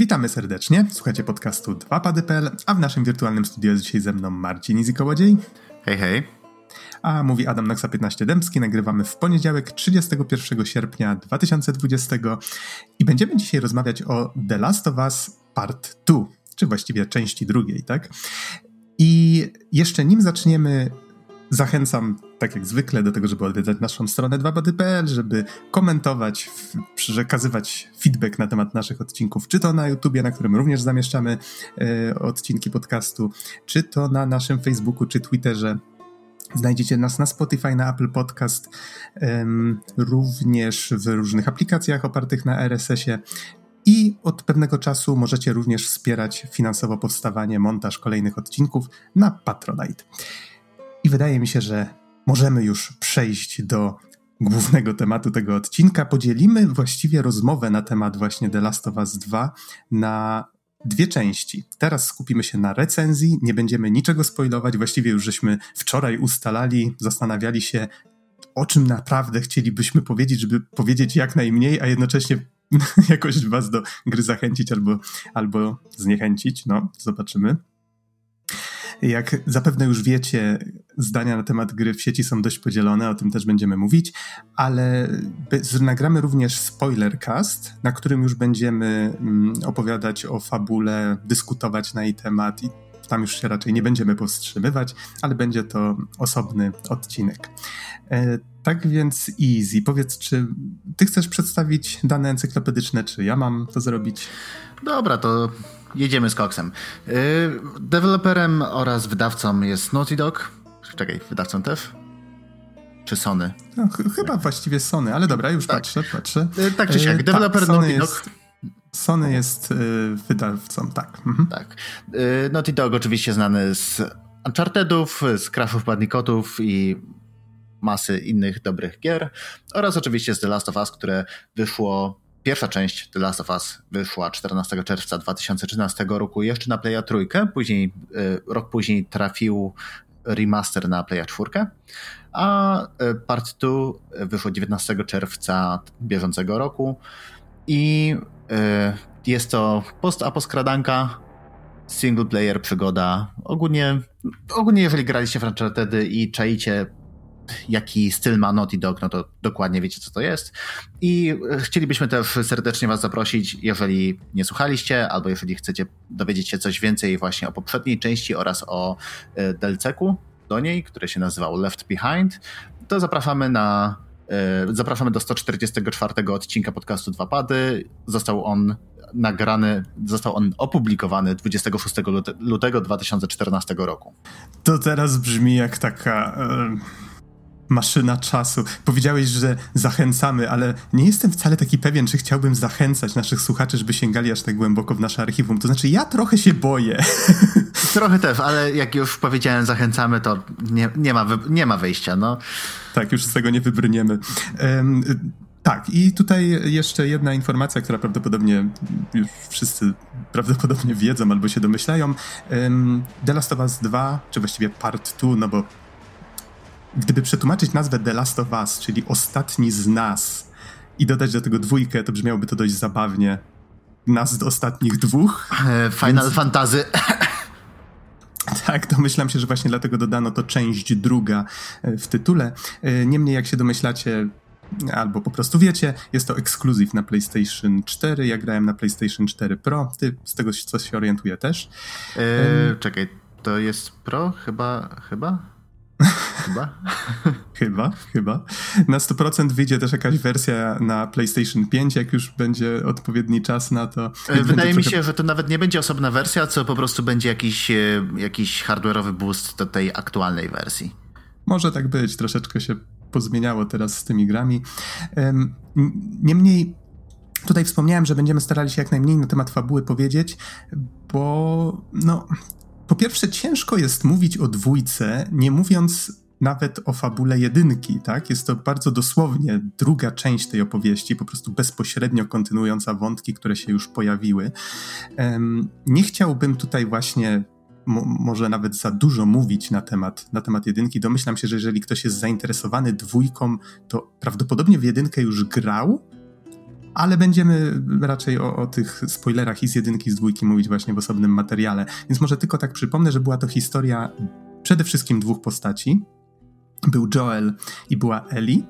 Witamy serdecznie. Słuchacie podcastu 2pady.pl, a w naszym wirtualnym studiu jest dzisiaj ze mną Marcin Izzy Kołodziej. Hej, hej. A mówi Adam Noxa 15 Dębski. Nagrywamy w poniedziałek 31 sierpnia 2020 i będziemy dzisiaj rozmawiać o The Last of Us Part 2, czy właściwie części drugiej, tak? I jeszcze nim zaczniemy Zachęcam, tak jak zwykle, do tego, żeby odwiedzać naszą stronę 2bady.pl, żeby komentować, przekazywać feedback na temat naszych odcinków, czy to na YouTubie, na którym również zamieszczamy e, odcinki podcastu, czy to na naszym Facebooku, czy Twitterze. Znajdziecie nas na Spotify, na Apple Podcast, um, również w różnych aplikacjach opartych na RSS-ie. I od pewnego czasu możecie również wspierać finansowo powstawanie, montaż kolejnych odcinków na Patronite. I wydaje mi się, że możemy już przejść do głównego tematu tego odcinka. Podzielimy właściwie rozmowę na temat właśnie The Last of Us 2 na dwie części. Teraz skupimy się na recenzji, nie będziemy niczego spoilować. Właściwie już żeśmy wczoraj ustalali, zastanawiali się, o czym naprawdę chcielibyśmy powiedzieć, żeby powiedzieć jak najmniej, a jednocześnie jakoś was do gry zachęcić albo, albo zniechęcić. No, zobaczymy. Jak zapewne już wiecie, zdania na temat gry w sieci są dość podzielone, o tym też będziemy mówić, ale nagramy również spoilercast, na którym już będziemy mm, opowiadać o fabule, dyskutować na jej temat i tam już się raczej nie będziemy powstrzymywać, ale będzie to osobny odcinek. E, tak więc Easy, powiedz, czy ty chcesz przedstawić dane encyklopedyczne, czy ja mam to zrobić? Dobra, to jedziemy z koksem. Yy, deweloperem oraz wydawcą jest Naughty Dog. Czekaj, wydawcą też? Czy Sony? No, ch chyba właściwie Sony, ale dobra, już tak. patrzę, patrzę. Yy, tak czy siak, yy, deweloper tak, Naughty Dog... Jest... Sony jest y, wydawcą, tak. Mhm. Tak. Y, Naughty Dog oczywiście znany z Unchartedów, z Crashów Bandicotów i masy innych dobrych gier oraz oczywiście z The Last of Us, które wyszło Pierwsza część The Last of Us wyszła 14 czerwca 2013 roku jeszcze na Playa trójkę, później, y, rok później trafił remaster na Playa 4, a Part 2 wyszło 19 czerwca bieżącego roku i jest to post-aposkradanka, single player przygoda. Ogólnie, ogólnie jeżeli graliście w Uncharted i czaicie jaki styl ma Naughty Dog, no to dokładnie wiecie, co to jest. I chcielibyśmy też serdecznie Was zaprosić, jeżeli nie słuchaliście, albo jeżeli chcecie dowiedzieć się coś więcej właśnie o poprzedniej części oraz o e, DLC-ku do niej, które się nazywał Left Behind, to zapraszamy na e, Zapraszamy do 144 odcinka podcastu Dwa Pady. Został on nagrany, został on opublikowany 26 lutego 2014 roku. To teraz brzmi jak taka. Yy maszyna czasu. Powiedziałeś, że zachęcamy, ale nie jestem wcale taki pewien, czy chciałbym zachęcać naszych słuchaczy, żeby sięgali aż tak głęboko w nasze archiwum. To znaczy, ja trochę się boję. Trochę też, ale jak już powiedziałem, zachęcamy, to nie, nie, ma, nie ma wyjścia. No. Tak, już z tego nie wybrniemy. Um, tak, i tutaj jeszcze jedna informacja, która prawdopodobnie już wszyscy prawdopodobnie wiedzą albo się domyślają. Um, The Last of Us 2, czy właściwie Part 2, no bo gdyby przetłumaczyć nazwę The Last of Us, czyli ostatni z nas, i dodać do tego dwójkę, to brzmiałoby to dość zabawnie. Nas do ostatnich dwóch. E, Final Więc... Fantasy. Tak, domyślam się, że właśnie dlatego dodano to część druga e, w tytule. E, niemniej, jak się domyślacie, albo po prostu wiecie, jest to ekskluzyw na PlayStation 4. Ja grałem na PlayStation 4 Pro. Ty z tego co się orientuję też. Eee, czekaj, to jest Pro? Chyba, chyba? Chyba? chyba, chyba. Na 100% wyjdzie też jakaś wersja na PlayStation 5, jak już będzie odpowiedni czas na to. E, wydaje mi się, że to nawet nie będzie osobna wersja, co po prostu będzie jakiś, e, jakiś hardware'owy boost do tej aktualnej wersji. Może tak być, troszeczkę się pozmieniało teraz z tymi grami. Niemniej Tutaj wspomniałem, że będziemy starali się jak najmniej na temat fabuły powiedzieć, bo no, po pierwsze, ciężko jest mówić o dwójce, nie mówiąc nawet o fabule jedynki, tak? Jest to bardzo dosłownie druga część tej opowieści, po prostu bezpośrednio kontynuująca wątki, które się już pojawiły. Um, nie chciałbym tutaj właśnie może nawet za dużo mówić na temat, na temat jedynki. Domyślam się, że jeżeli ktoś jest zainteresowany dwójką, to prawdopodobnie w jedynkę już grał, ale będziemy raczej o, o, tych spoilerach i z jedynki, i z dwójki mówić właśnie w osobnym materiale. Więc może tylko tak przypomnę, że była to historia przede wszystkim dwóch postaci. Był Joel i była Ellie.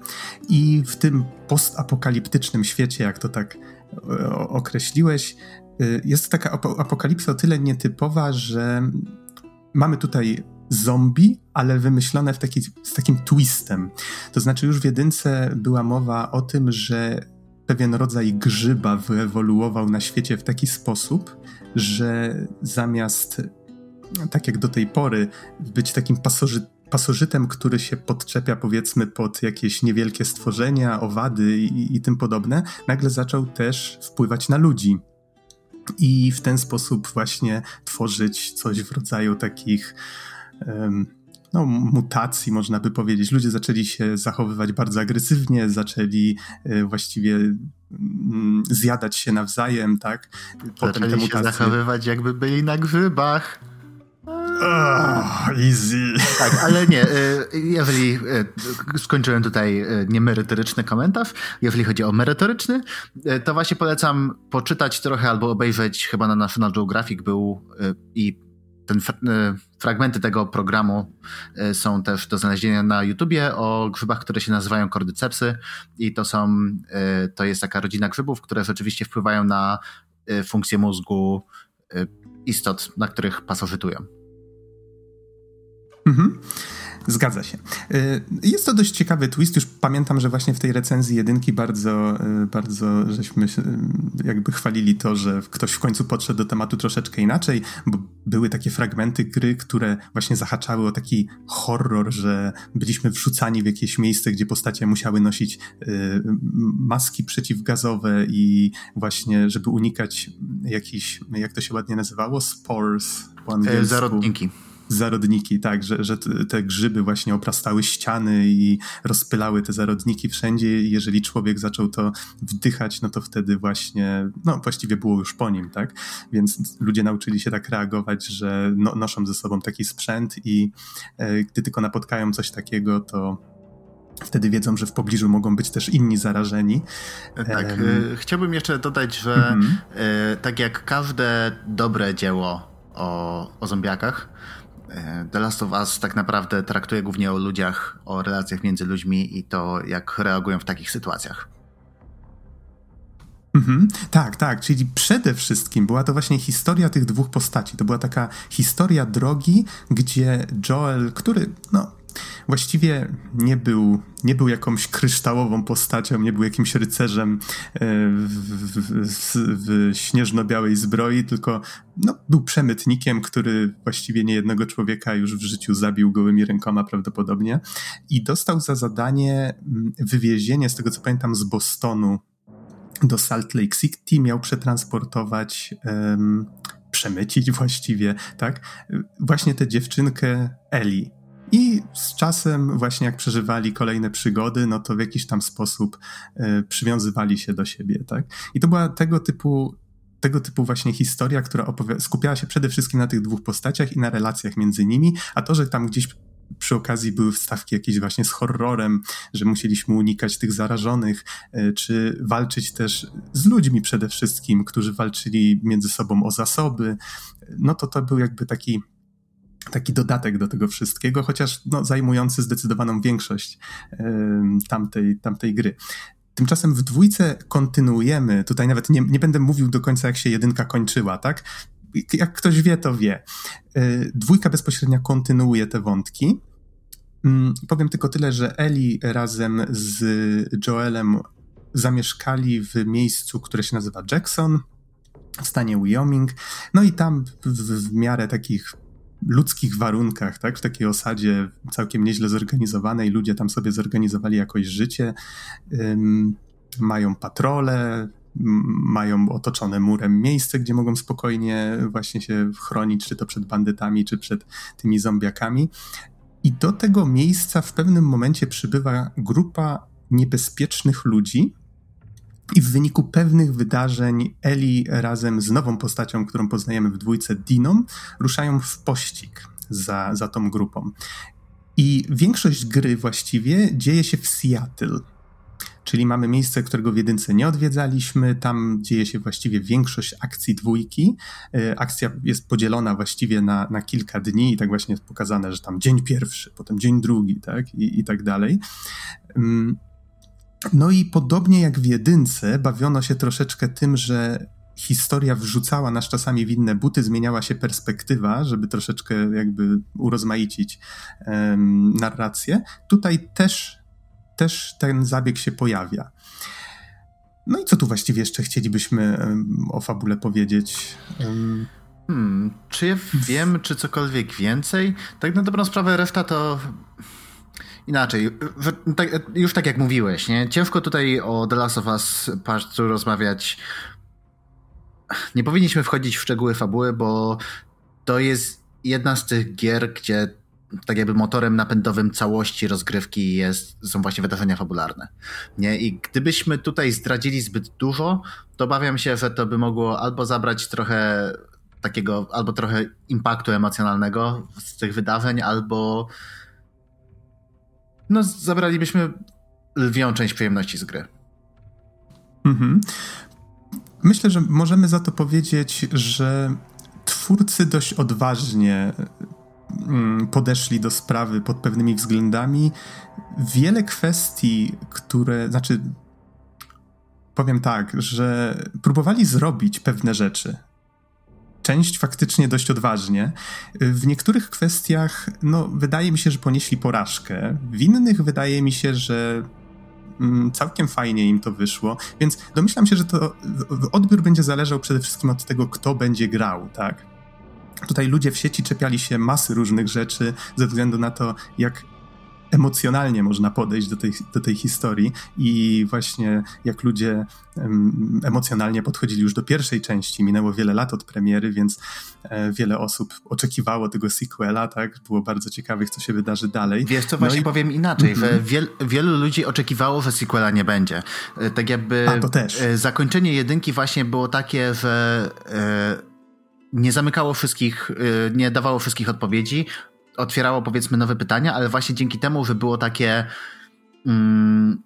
I w tym postapokaliptycznym świecie, jak to tak e, określiłeś, e, jest taka apokalipsa o tyle nietypowa, że mamy tutaj zombie, ale wymyślone w taki, z takim twistem. To znaczy już w jedynce była mowa o tym, że pewien rodzaj grzyba wyewoluował na świecie w taki sposób, że zamiast, tak jak do tej pory, być takim pasoży, pasożytem, który się podczepia powiedzmy pod jakieś niewielkie stworzenia, owady i, i tym podobne, nagle zaczął też wpływać na ludzi. I w ten sposób właśnie tworzyć coś w rodzaju takich no, mutacji, można by powiedzieć. Ludzie zaczęli się zachowywać bardzo agresywnie, zaczęli e, właściwie mm, zjadać się nawzajem, tak? Potem zaczęli te mutacje... się zachowywać jakby byli na grzybach. Oh, easy. Tak, ale nie, e, jeżeli e, skończyłem tutaj niemerytoryczny komentarz, jeżeli chodzi o merytoryczny, to właśnie polecam poczytać trochę albo obejrzeć, chyba na National Geographic był i ten, e, fragmenty tego programu e, są też do znalezienia na YouTubie o grzybach, które się nazywają kordycepsy i to są, e, to jest taka rodzina grzybów, które rzeczywiście wpływają na funkcję mózgu istot, na których pasożytują. Mhm. Zgadza się. Y, jest to dość ciekawy twist. Już pamiętam, że właśnie w tej recenzji jedynki bardzo, y, bardzo żeśmy y, jakby chwalili to, że ktoś w końcu podszedł do tematu troszeczkę inaczej, bo były takie fragmenty gry, które właśnie zahaczały o taki horror, że byliśmy wrzucani w jakieś miejsce, gdzie postacie musiały nosić maski przeciwgazowe i właśnie, żeby unikać jakichś, jak to się ładnie nazywało, spores po angielsku. Zarodniki zarodniki, tak, że, że te grzyby właśnie oprastały ściany i rozpylały te zarodniki wszędzie. Jeżeli człowiek zaczął to wdychać, no to wtedy właśnie, no właściwie było już po nim, tak? Więc ludzie nauczyli się tak reagować, że no, noszą ze sobą taki sprzęt i e, gdy tylko napotkają coś takiego, to Wtedy wiedzą, że w pobliżu mogą być też inni zarażeni. Tak. Um, chciałbym jeszcze dodać, że mm -hmm. tak jak każde dobre dzieło o, o zombiakach, E, The Last of Us tak naprawdę traktuje głównie o ludziach, o relacjach między ludźmi i to, jak reagują w takich sytuacjach. Mhm, tak, tak, czyli przede wszystkim była to właśnie historia tych dwóch postaci. To była taka historia drogi, gdzie Joel, który, no, właściwie nie był, nie był jakąś kryształową postacią, nie był jakimś rycerzem e, w, w, w śnieżno-białej zbroi, tylko no, był przemytnikiem, który właściwie nie jednego człowieka już w życiu zabił gołymi rękoma prawdopodobnie i dostał za zadanie mm, wywiezienie, z tego co pamiętam, z Bostonu do Salt Lake City, miał przetransportować um, przemycić właściwie, tak? Właśnie tę dziewczynkę Eli, z czasem, właśnie jak przeżywali kolejne przygody, no to w jakiś tam sposób y, przywiązywali się do siebie, tak? I to była tego typu, tego typu właśnie historia, która skupiała się przede wszystkim na tych dwóch postaciach i na relacjach między nimi, a to, że tam gdzieś przy okazji były wstawki jakieś właśnie z horrorem, że musieliśmy unikać tych zarażonych, y, czy walczyć też z ludźmi przede wszystkim, którzy walczyli między sobą o zasoby, no to to był jakby taki taki dodatek do tego wszystkiego, chociaż no, zajmujący zdecydowaną większość y, tamtej, tamtej gry. Tymczasem w dwójce kontynuujemy, tutaj nawet nie, nie będę mówił do końca, jak się jedynka kończyła, tak? Jak ktoś wie, to wie. Y, dwójka bezpośrednio kontynuuje te wątki. Y, powiem tylko tyle, że Eli razem z Joelem zamieszkali w miejscu, które się nazywa Jackson, w stanie Wyoming. No i tam w, w miarę takich ludzkich warunkach, tak? W takiej osadzie całkiem nieźle zorganizowanej, ludzie tam sobie zorganizowali jakoś życie, ym, mają patrole, mają otoczone murem miejsce, gdzie mogą spokojnie właśnie się chronić, czy to przed bandytami, czy przed tymi zombiakami. I do tego miejsca w pewnym momencie przybywa grupa niebezpiecznych ludzi, i w wyniku pewnych wydarzeń Eli razem z nową postacią, którą poznajemy w dwójce, Diną, ruszają w pościg za, za tą grupą. I większość gry właściwie dzieje się w Seattle. czyli mamy miejsce, którego w jedynce nie odwiedzaliśmy, tam dzieje się właściwie większość akcji dwójki. E, akcja jest podzielona właściwie na, na kilka dni i tak właśnie jest pokazane, że tam dzień pierwszy, potem dzień drugi, tak, i, i tak dalej. No i podobnie jak w jedynce, bawiono się troszeczkę tym, że historia wrzucała nas czasami w inne buty, zmieniała się perspektywa, żeby troszeczkę jakby urozmaicić um, narrację. Tutaj też, też ten zabieg się pojawia. No i co tu właściwie jeszcze chcielibyśmy um, o fabule powiedzieć? Um, hmm, czy ja wiem, czy cokolwiek więcej? Tak na dobrą sprawę reszta to inaczej. Tak, już tak jak mówiłeś, nie? Ciężko tutaj o The Last of Us Part rozmawiać nie powinniśmy wchodzić w szczegóły fabuły, bo to jest jedna z tych gier, gdzie tak jakby motorem napędowym całości rozgrywki jest, są właśnie wydarzenia fabularne. Nie? I gdybyśmy tutaj zdradzili zbyt dużo, to obawiam się, że to by mogło albo zabrać trochę takiego, albo trochę impaktu emocjonalnego z tych wydarzeń, albo no zabralibyśmy lwią część przyjemności z gry. Mhm. Myślę, że możemy za to powiedzieć, że twórcy dość odważnie mm, podeszli do sprawy pod pewnymi względami. Wiele kwestii, które, znaczy, powiem tak, że próbowali zrobić pewne rzeczy. Część faktycznie dość odważnie. W niektórych kwestiach, no, wydaje mi się, że ponieśli porażkę. W innych wydaje mi się, że Mm, całkiem fajnie im to wyszło, więc domyślam się, że to odbiór będzie zależał przede wszystkim od tego, kto będzie grał, tak? Tutaj ludzie w sieci czepiali się masy różnych rzeczy ze względu na to, jak emocjonalnie można podejść do tej, do tej historii i właśnie jak ludzie emocjonalnie podchodzili już do pierwszej części, minęło wiele lat od premiery, więc e, wiele osób oczekiwało tego sequela, tak? Było bardzo ciekawych, co się wydarzy dalej. Wiesz co, właśnie no i... powiem inaczej, mm -hmm. że wiel, wielu ludzi oczekiwało, że sequela nie będzie. E, tak jakby A, to też. E, zakończenie jedynki właśnie było takie, że nie zamykało wszystkich, nie dawało wszystkich odpowiedzi, otwierało powiedzmy nowe pytania, ale właśnie dzięki temu, że było takie mm,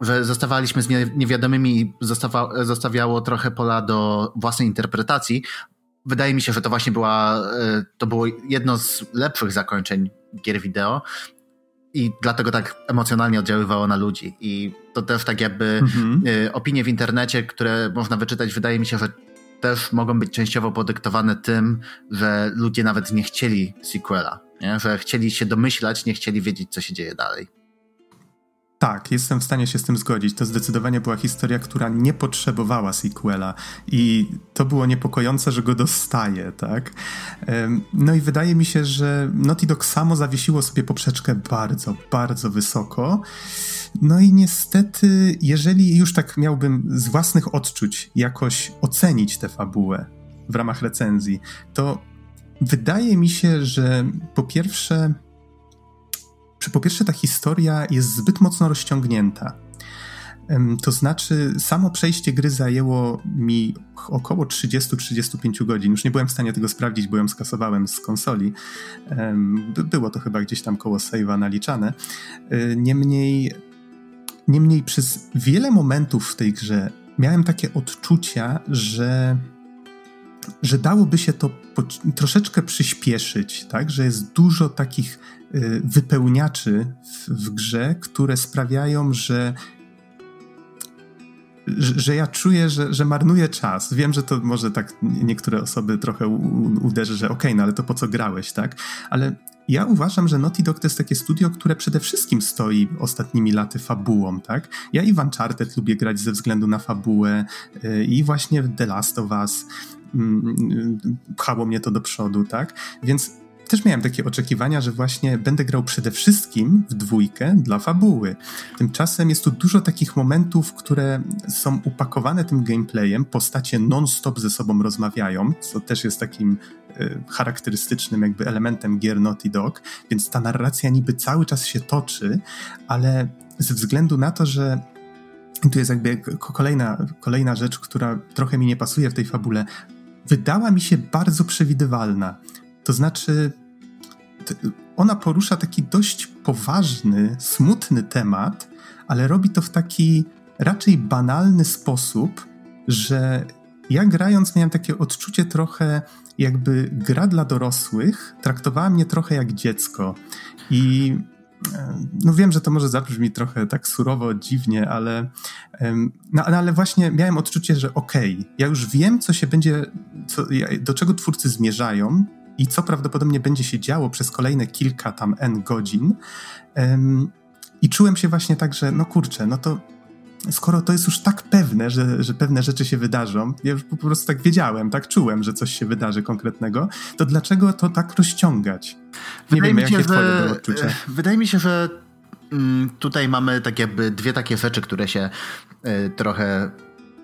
że zostawaliśmy z niewiadomymi i zostawa, zostawiało trochę pola do własnej interpretacji. Wydaje mi się, że to właśnie była, e, to było jedno z lepszych zakończeń gier wideo i dlatego tak emocjonalnie oddziaływało na ludzi. I to też tak jakby mhm. E, opinie w internecie, które można wyczytać, wydaje mi się, że też mogą być częściowo podyktowane tym, że ludzie nawet nie chcieli sequela nie? że chcieli się domyślać, nie chcieli wiedzieć, co się dzieje dalej. Tak, jestem w stanie się z tym zgodzić. To zdecydowanie była historia, która nie potrzebowała sequela i to było niepokojące, że go dostaje, tak? No i wydaje mi się, że Naughty Dog samo zawiesiło sobie poprzeczkę bardzo, bardzo wysoko. No i niestety, jeżeli już tak miałbym z własnych odczuć jakoś ocenić tę fabułę w ramach recenzji, to Wydaje mi się, że po pierwsze, po pierwsze ta historia jest zbyt mocno rozciągnięta. To znaczy, samo przejście gry zajęło mi około 30-35 godzin. Już nie byłem w stanie tego sprawdzić, bo ją skasowałem z konsoli. Było to chyba gdzieś tam koło save'a naliczane. E, niemniej, niemniej przez wiele momentów w tej grze miałem takie odczucia, że że dałoby się to troszeczkę przyspieszyć, tak? Że jest dużo takich wypełniaczy w, w grze, które sprawiają, że że, ja czuję, że, że marnuję czas. Wiem, że to może tak niektóre osoby trochę uderzy, że okej, okay, no ale to po co grałeś, tak? Ale ja uważam, że Naughty Dog to jest takie studio, które przede wszystkim stoi ostatnimi laty fabułą, tak? Ja i Uncharted lubię grać ze względu na fabułę y, i właśnie The Last of Us Mm, pchało mnie to do przodu, tak? Więc też miałem takie oczekiwania, że właśnie będę grał przede wszystkim w dwójkę dla fabuły. Tymczasem jest tu dużo takich momentów, które są upakowane tym gameplayem, postacie non-stop ze sobą rozmawiają, co też jest takim y, charakterystycznym jakby elementem gier Naughty Dog, więc ta narracja niby cały czas się toczy, ale ze względu na to, że tu jest jakby kolejna, kolejna rzecz, która trochę mi nie pasuje w tej fabule wydała mi się bardzo przewidywalna. To znaczy, ona porusza taki dość poważny, smutny temat, ale robi to w taki raczej banalny sposób, że ja grając miałem takie odczucie trochę jakby gra dla dorosłych traktowała mnie trochę jak dziecko. I no wiem, że to może zabrzmi trochę tak surowo, dziwnie, ale, no, ale właśnie miałem odczucie, że okej, okay, ja już wiem, co się będzie, co, do czego twórcy zmierzają i co prawdopodobnie będzie się działo przez kolejne kilka tam N godzin. I czułem się właśnie tak, że no kurczę, no to skoro to jest już tak pewne, że, że pewne rzeczy się wydarzą, ja już po prostu tak wiedziałem, tak czułem, że coś się wydarzy konkretnego, to dlaczego to tak rozciągać? Nie wydaje wiem, jakie się, twoje że, odczucia. Wydaje mi się, że mm, tutaj mamy tak jakby dwie takie rzeczy, które się y, trochę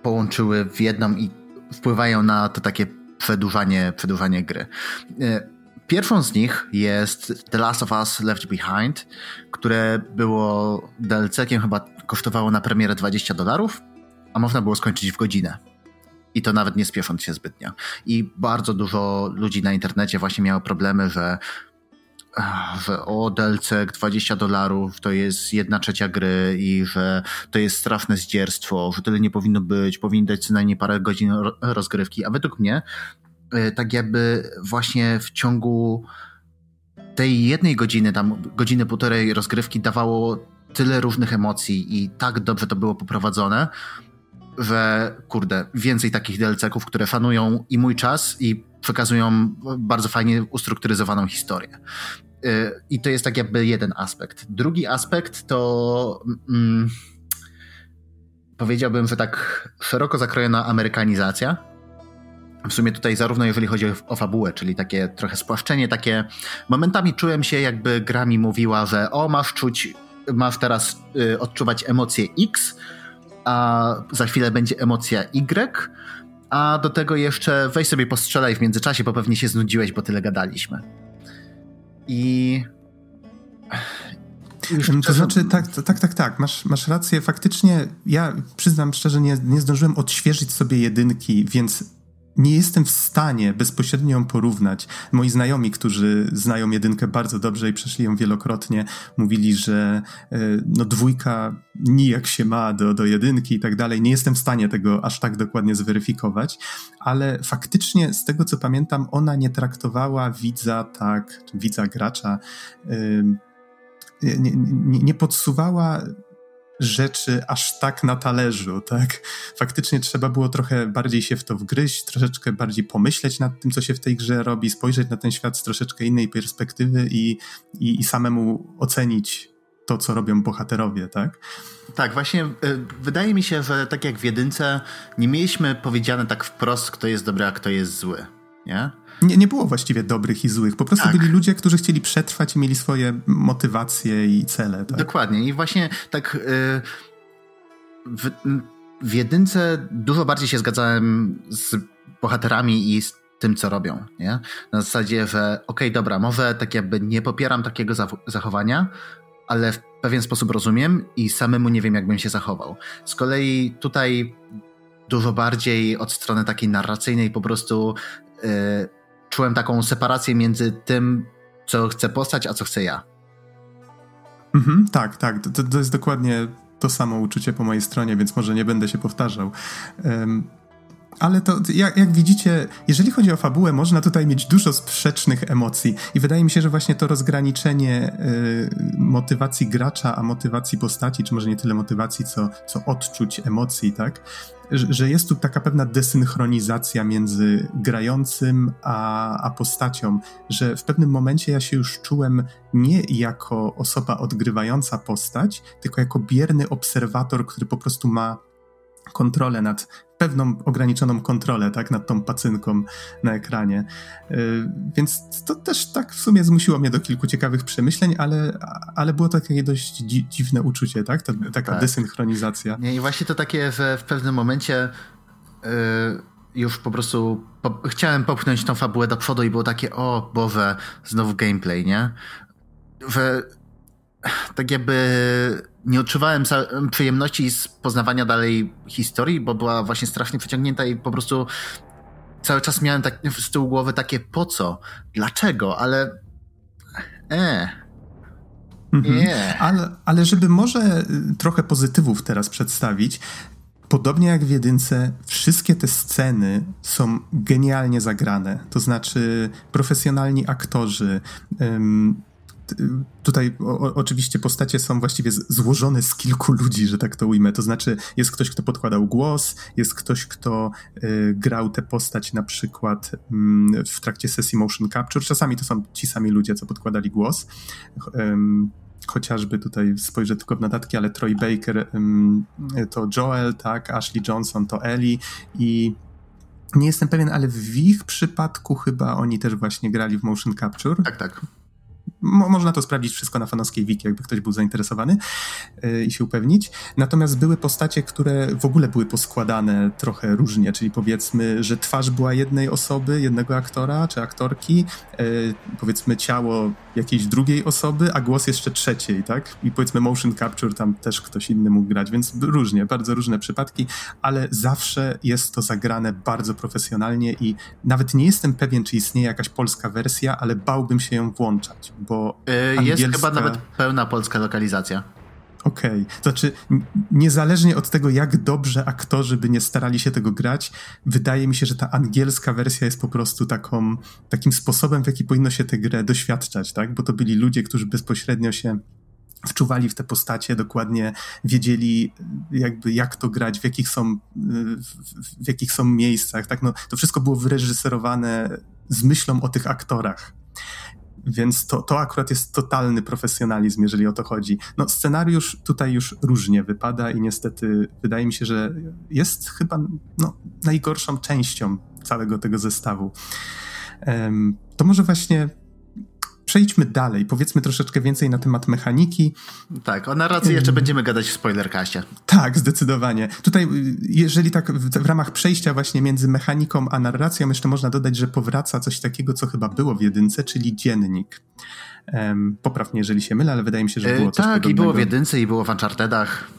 połączyły w jedną i wpływają na to takie przedłużanie, przedłużanie gry. Y, Pierwszą z nich jest The Last of Us Left Behind, które było DLC-kiem, chyba kosztowało na premierę 20 dolarów, a można było skończyć w godzinę. I to nawet nie spiesząc się zbytnio. I bardzo dużo ludzi na internecie właśnie miało problemy, że że o DLC 20 dolarów to jest jedna trzecia gry i że to jest straszne zdzierstwo, że tyle nie powinno być, powinien dać co najmniej parę godzin rozgrywki, a według mnie E, tak jakby właśnie w ciągu tej jednej godziny, tam godziny półtorej rozgrywki dawało tyle różnych emocji i tak dobrze to było poprowadzone, że kurde, więcej takich DLC-ków, które fanują i mój czas i przekazują bardzo fajnie ustrukturyzowaną historię. E, I to jest tak jakby jeden aspekt. Drugi aspekt to mm, powiedziałbym, że tak szeroko zakrojona amerykanizacja w sumie tutaj zarówno jeżeli chodzi o fabułę, czyli takie trochę spłaszczenie, takie momentami czułem się jakby gra mi mówiła, że o masz czuć, masz teraz y, odczuwać emocję X, a za chwilę będzie emocja Y, a do tego jeszcze weź sobie postrzelaj w międzyczasie, bo pewnie się znudziłeś, bo tyle gadaliśmy. I już to znaczy, tak, tak, tak, tak, masz, masz rację. Faktycznie, ja przyznam szczerze, nie, nie zdążyłem odświeżyć sobie jedynki, więc nie jestem w stanie bezpośrednio ją porównać. Moi znajomi, którzy znają jedynkę bardzo dobrze i przeszli ją wielokrotnie, mówili, że e, no, dwójka nijak się ma do, do jedynki i tak dalej. Nie jestem w stanie tego aż tak dokładnie zweryfikować, ale faktycznie z tego co pamiętam, ona nie traktowała widza tak, widza gracza, nie, nie, nie podsuwała rzeczy aż tak na talerzu, tak? Faktycznie trzeba było trochę bardziej się w to wgryźć, troszeczkę bardziej pomyśleć nad tym, co się w tej grze robi, spojrzeć na ten świat z troszeczkę innej perspektywy i, i, i samemu ocenić to, co robią bohaterowie, tak? Tak, właśnie y, wydaje mi się, że tak jak w jedynce nie mieliśmy powiedziane tak wprost, kto jest dobry, a kto jest zły, nie? Nie, nie było właściwie dobrych i złych. Po prostu tak. byli ludzie, którzy chcieli przetrwać i mieli swoje motywacje i cele. Tak? Dokładnie. I właśnie tak. Yy, w, w jedynce dużo bardziej się zgadzałem z bohaterami i z tym, co robią. Nie? Na zasadzie, że okej, okay, dobra, może tak jakby nie popieram takiego zachowania, ale w pewien sposób rozumiem i samemu nie wiem, jakbym się zachował. Z kolei tutaj dużo bardziej od strony takiej narracyjnej po prostu yy, czułem taką separację między tym, co chce postać, a co chcę ja. Mhm, tak, tak. To, to jest dokładnie to samo uczucie po mojej stronie, więc może nie będę się powtarzał. Um, ale to, jak, jak, widzicie, jeżeli chodzi o fabułę, można tutaj mieć dużo sprzecznych emocji. I wydaje mi się, że właśnie to rozgraniczenie y, motywacji gracza, a motywacji postaci, czy może nie tyle motywacji, co, co odczuć emocji, tak? że jest tu taka pewna desynchronizacja między grającym a, a postacią, że w pewnym momencie ja się już czułem nie jako osoba odgrywająca postać, tylko jako bierny obserwator, który po prostu ma kontrolę nad pewną ograniczoną kontrolę, tak, nad tą pacynką na ekranie. Yy, więc to też tak w sumie zmusiło mnie do kilku ciekawych przemyśleń, ale, ale było to takie dość dzi dziwne uczucie, tak, Ta, taka tak. desynchronizacja. Nie, I właśnie to takie, że w pewnym momencie yy, już po prostu po chciałem popchnąć tą fabułę do przodu i było takie, o Boże, znowu gameplay, nie? Że tak jakby nie odczuwałem przyjemności z poznawania dalej historii, bo była właśnie strasznie przeciągnięta i po prostu cały czas miałem tak z tyłu głowy takie po co, dlaczego, ale e. Mhm. Yeah. Ale, ale żeby może y, trochę pozytywów teraz przedstawić, podobnie jak w jedynce, wszystkie te sceny są genialnie zagrane. To znaczy profesjonalni aktorzy, tutaj o, oczywiście postacie są właściwie złożone z kilku ludzi, że tak to ujmę. To znaczy jest ktoś, kto podkładał głos, jest ktoś, kto y, grał tę postać na przykład y, w trakcie sesji motion capture. Czasami to są ci sami ludzie, co podkładali głos. Y, chociażby tutaj spojrzę tylko w notatki, ale Troy Baker to Joel, tak, Ashley Johnson to Ellie i nie jestem pewien, ale w ich przypadku chyba oni też właśnie grali w motion capture. Tak, tak. Mo można to sprawdzić wszystko na fanowskiej wiki, jakby ktoś był zainteresowany yy, i się upewnić. Natomiast były postacie, które w ogóle były poskładane trochę różnie, czyli powiedzmy, że twarz była jednej osoby, jednego aktora czy aktorki, yy, powiedzmy ciało jakiejś drugiej osoby, a głos jeszcze trzeciej, tak? I powiedzmy motion capture tam też ktoś inny mógł grać, więc różnie, bardzo różne przypadki, ale zawsze jest to zagrane bardzo profesjonalnie i nawet nie jestem pewien, czy istnieje jakaś polska wersja, ale bałbym się ją włączać, bo yy, angielska... Jest chyba nawet pełna polska lokalizacja. Okej, okay. to znaczy niezależnie od tego, jak dobrze aktorzy by nie starali się tego grać, wydaje mi się, że ta angielska wersja jest po prostu taką, takim sposobem, w jaki powinno się tę grę doświadczać, tak? Bo to byli ludzie, którzy bezpośrednio się wczuwali w te postacie, dokładnie wiedzieli jakby jak to grać, w jakich są, w, w jakich są miejscach, tak? No, to wszystko było wyreżyserowane z myślą o tych aktorach. Więc to, to akurat jest totalny profesjonalizm, jeżeli o to chodzi. No, scenariusz tutaj już różnie wypada i niestety wydaje mi się, że jest chyba no, najgorszą częścią całego tego zestawu. Um, to może właśnie przejdźmy dalej, powiedzmy troszeczkę więcej na temat mechaniki. Tak, o narracji jeszcze będziemy gadać w spoilerkaście. Tak, zdecydowanie. Tutaj, jeżeli tak w, w, ramach przejścia właśnie między mechaniką a narracją, jeszcze można dodać, że powraca coś takiego, co chyba było w jedynce, czyli dziennik. Um, poprawnie, jeżeli się mylę, ale wydaje mi się, że było coś Tak, podobnego. i było w jedynce, i było w Unchartedach.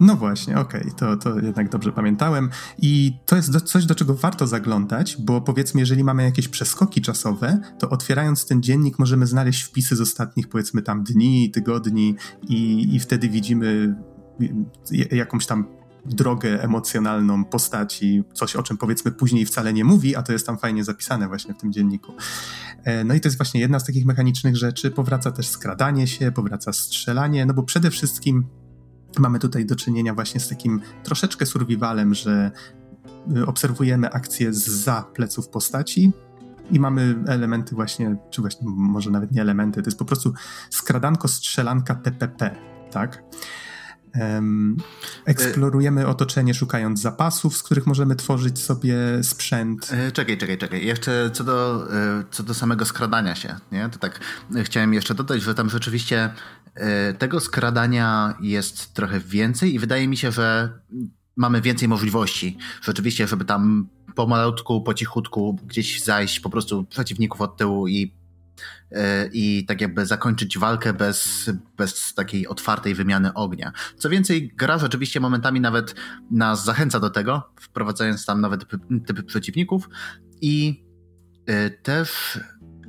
No właśnie, okej, okay, to, to jednak dobrze pamiętałem. I to jest do, coś, do czego warto zaglądać, bo powiedzmy, jeżeli mamy jakieś przeskoki czasowe, to otwierając ten dziennik możemy znaleźć wpisy z ostatnich, powiedzmy tam dni, tygodni i, i wtedy widzimy jakąś tam drogę emocjonalną postaci, coś o czym powiedzmy później wcale nie mówi, a to jest tam fajnie zapisane właśnie w tym dzienniku. E, no i to jest właśnie jedna z takich mechanicznych rzeczy. Powraca też skradanie się, powraca strzelanie, no bo przede wszystkim Mamy tutaj do czynienia właśnie z takim troszeczkę survivalem, że y, obserwujemy akcje za pleców postaci i mamy elementy właśnie, czy właśnie może nawet nie elementy, to jest po prostu skradanko, strzelanka TPP, tak? Um, eksplorujemy otoczenie szukając zapasów, z których możemy tworzyć sobie sprzęt. E, czekaj, czekaj, czekaj. Jeszcze co do, e, co do samego skradania się, nie? To tak chciałem jeszcze dodać, że tam rzeczywiście E, tego skradania jest trochę więcej i wydaje mi się, że mamy więcej możliwości. Rzeczywiście, żeby tam pomalutku, po cichutku gdzieś zajść po prostu przeciwników od tyłu i, e, i tak jakby zakończyć walkę bez, bez takiej otwartej wymiany ognia. Co więcej, gra rzeczywiście momentami nawet nas zachęca do tego, wprowadzając tam nawet typy przeciwników i e, też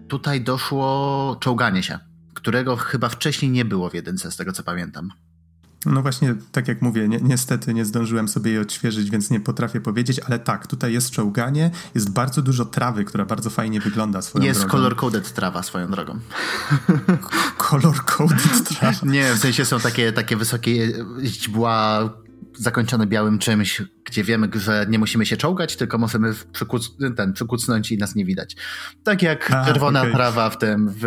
tutaj doszło czołganie się którego chyba wcześniej nie było w jedynce, z tego co pamiętam. No właśnie, tak jak mówię, ni niestety nie zdążyłem sobie jej odświeżyć, więc nie potrafię powiedzieć, ale tak, tutaj jest czołganie, jest bardzo dużo trawy, która bardzo fajnie wygląda swoją jest drogą. Jest color-coded trawa swoją drogą. Color-coded trawa? Nie, w sensie są takie, takie wysokie źdźbła zakończone białym czymś, gdzie wiemy, że nie musimy się czołgać, tylko możemy przykuc ten, przykucnąć i nas nie widać. Tak jak Aha, czerwona okay. trawa w tym, w,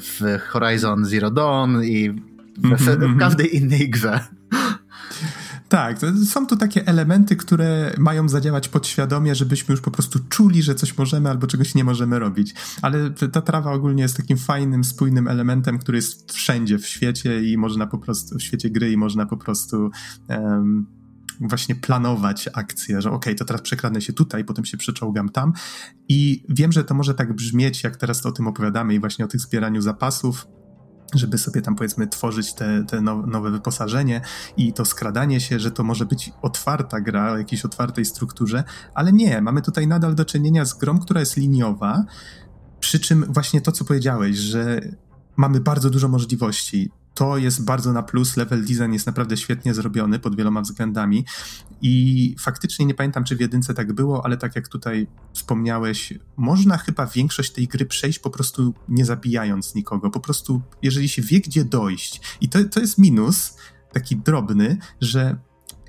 w Horizon Zero Dawn i w, mm -hmm. w każdej innej grze. Tak, są tu takie elementy, które mają zadziałać podświadomie, żebyśmy już po prostu czuli, że coś możemy albo czegoś nie możemy robić. Ale ta trawa ogólnie jest takim fajnym, spójnym elementem, który jest wszędzie w świecie i można po prostu, w świecie gry i można po prostu um, właśnie planować akcję, że okej, okay, to teraz przekradnę się tutaj, potem się przeczołgam tam. I wiem, że to może tak brzmieć, jak teraz o tym opowiadamy i właśnie o tych zbieraniu zapasów, żeby sobie tam powiedzmy tworzyć te, te nowe wyposażenie i to skradanie się, że to może być otwarta gra o jakiejś otwartej strukturze, ale nie, mamy tutaj nadal do czynienia z grą, która jest liniowa, przy czym właśnie to, co powiedziałeś, że mamy bardzo dużo możliwości. To jest bardzo na plus. Level design jest naprawdę świetnie zrobiony pod wieloma względami. I faktycznie nie pamiętam, czy w jedynce tak było, ale tak jak tutaj wspomniałeś, można chyba większość tej gry przejść po prostu nie zabijając nikogo. Po prostu, jeżeli się wie, gdzie dojść. I to, to jest minus, taki drobny, że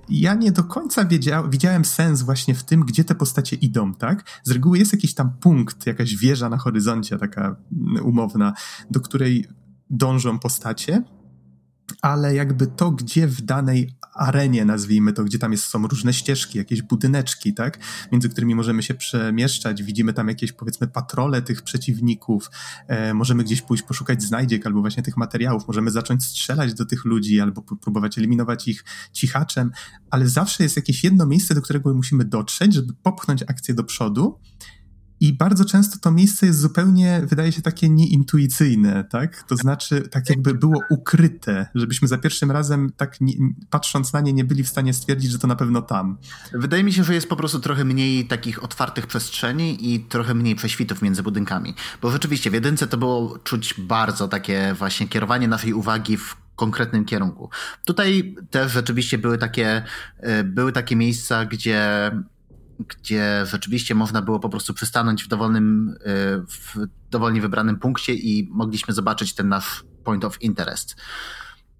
ja nie do końca wiedział, widziałem sens właśnie w tym, gdzie te postacie idą, tak? Z reguły jest jakiś tam punkt, jakaś wieża na horyzoncie, taka umowna, do której dążą postacie, ale jakby to, gdzie w danej arenie, nazwijmy to, gdzie tam jest, są różne ścieżki, jakieś budyneczki, tak, między którymi możemy się przemieszczać, widzimy tam jakieś, powiedzmy, patrole tych przeciwników, e, możemy gdzieś pójść poszukać znajdziek albo właśnie tych materiałów, możemy zacząć strzelać do tych ludzi albo próbować eliminować ich cichaczem, ale zawsze jest jakieś jedno miejsce, do którego musimy dotrzeć, żeby popchnąć akcję do przodu i bardzo często to miejsce jest zupełnie, wydaje się, takie nieintuicyjne, tak? To znaczy, tak jakby było ukryte, żebyśmy za pierwszym razem, tak nie, patrząc na nie, nie byli w stanie stwierdzić, że to na pewno tam. Wydaje mi się, że jest po prostu trochę mniej takich otwartych przestrzeni i trochę mniej prześwitów między budynkami. Bo rzeczywiście w jedynce to było czuć bardzo takie właśnie kierowanie naszej uwagi w konkretnym kierunku. Tutaj też rzeczywiście były takie, e, były takie miejsca, gdzie gdzie rzeczywiście można było po prostu przystanąć w dowolnym, e, w dowolnie wybranym punkcie i mogliśmy zobaczyć ten nasz point of interest.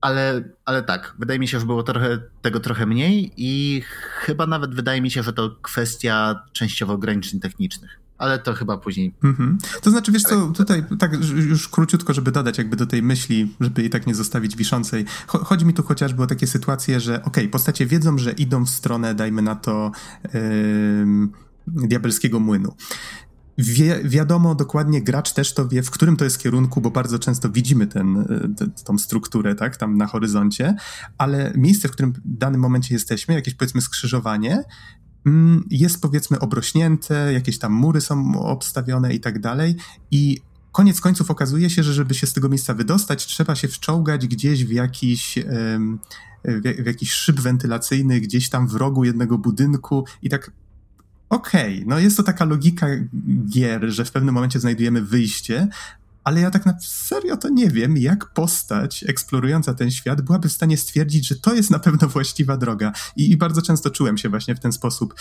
Ale, ale tak, wydaje mi się, że było trochę, tego trochę mniej i chyba nawet wydaje mi się, że to kwestia częściowo ograniczeń technicznych ale to chyba później. Mhm. To znaczy, wiesz co, tutaj tak już króciutko, żeby dodać jakby do tej myśli, żeby jej tak nie zostawić wiszącej. Chodzi mi tu chociażby o takie sytuacje, że okej, okay, postacie wiedzą, że idą w stronę, dajmy na to, yy, diabelskiego młynu. Wie, wiadomo dokładnie, gracz też to wie, w którym to jest kierunku, bo bardzo często widzimy ten, e, tą strukturę, tak, tam na horyzoncie, ale miejsce, w którym w danym momencie jesteśmy, jakieś powiedzmy skrzyżowanie, Mm, jest powiedzmy obrośnięte, jakieś tam mury są obstawione i tak dalej. I koniec końców okazuje się, że żeby się z tego miejsca wydostać, trzeba się wczołgać gdzieś w jakiś, w jakiś szyb wentylacyjny, gdzieś tam w rogu jednego budynku i tak okej, okay, no jest to taka logika gier, że w pewnym momencie znajdujemy wyjście, ale ja tak na serio to nie wiem, jak postać eksplorująca ten świat byłaby w stanie stwierdzić, że to jest na pewno właściwa droga. I, I, bardzo często czułem się właśnie w ten sposób.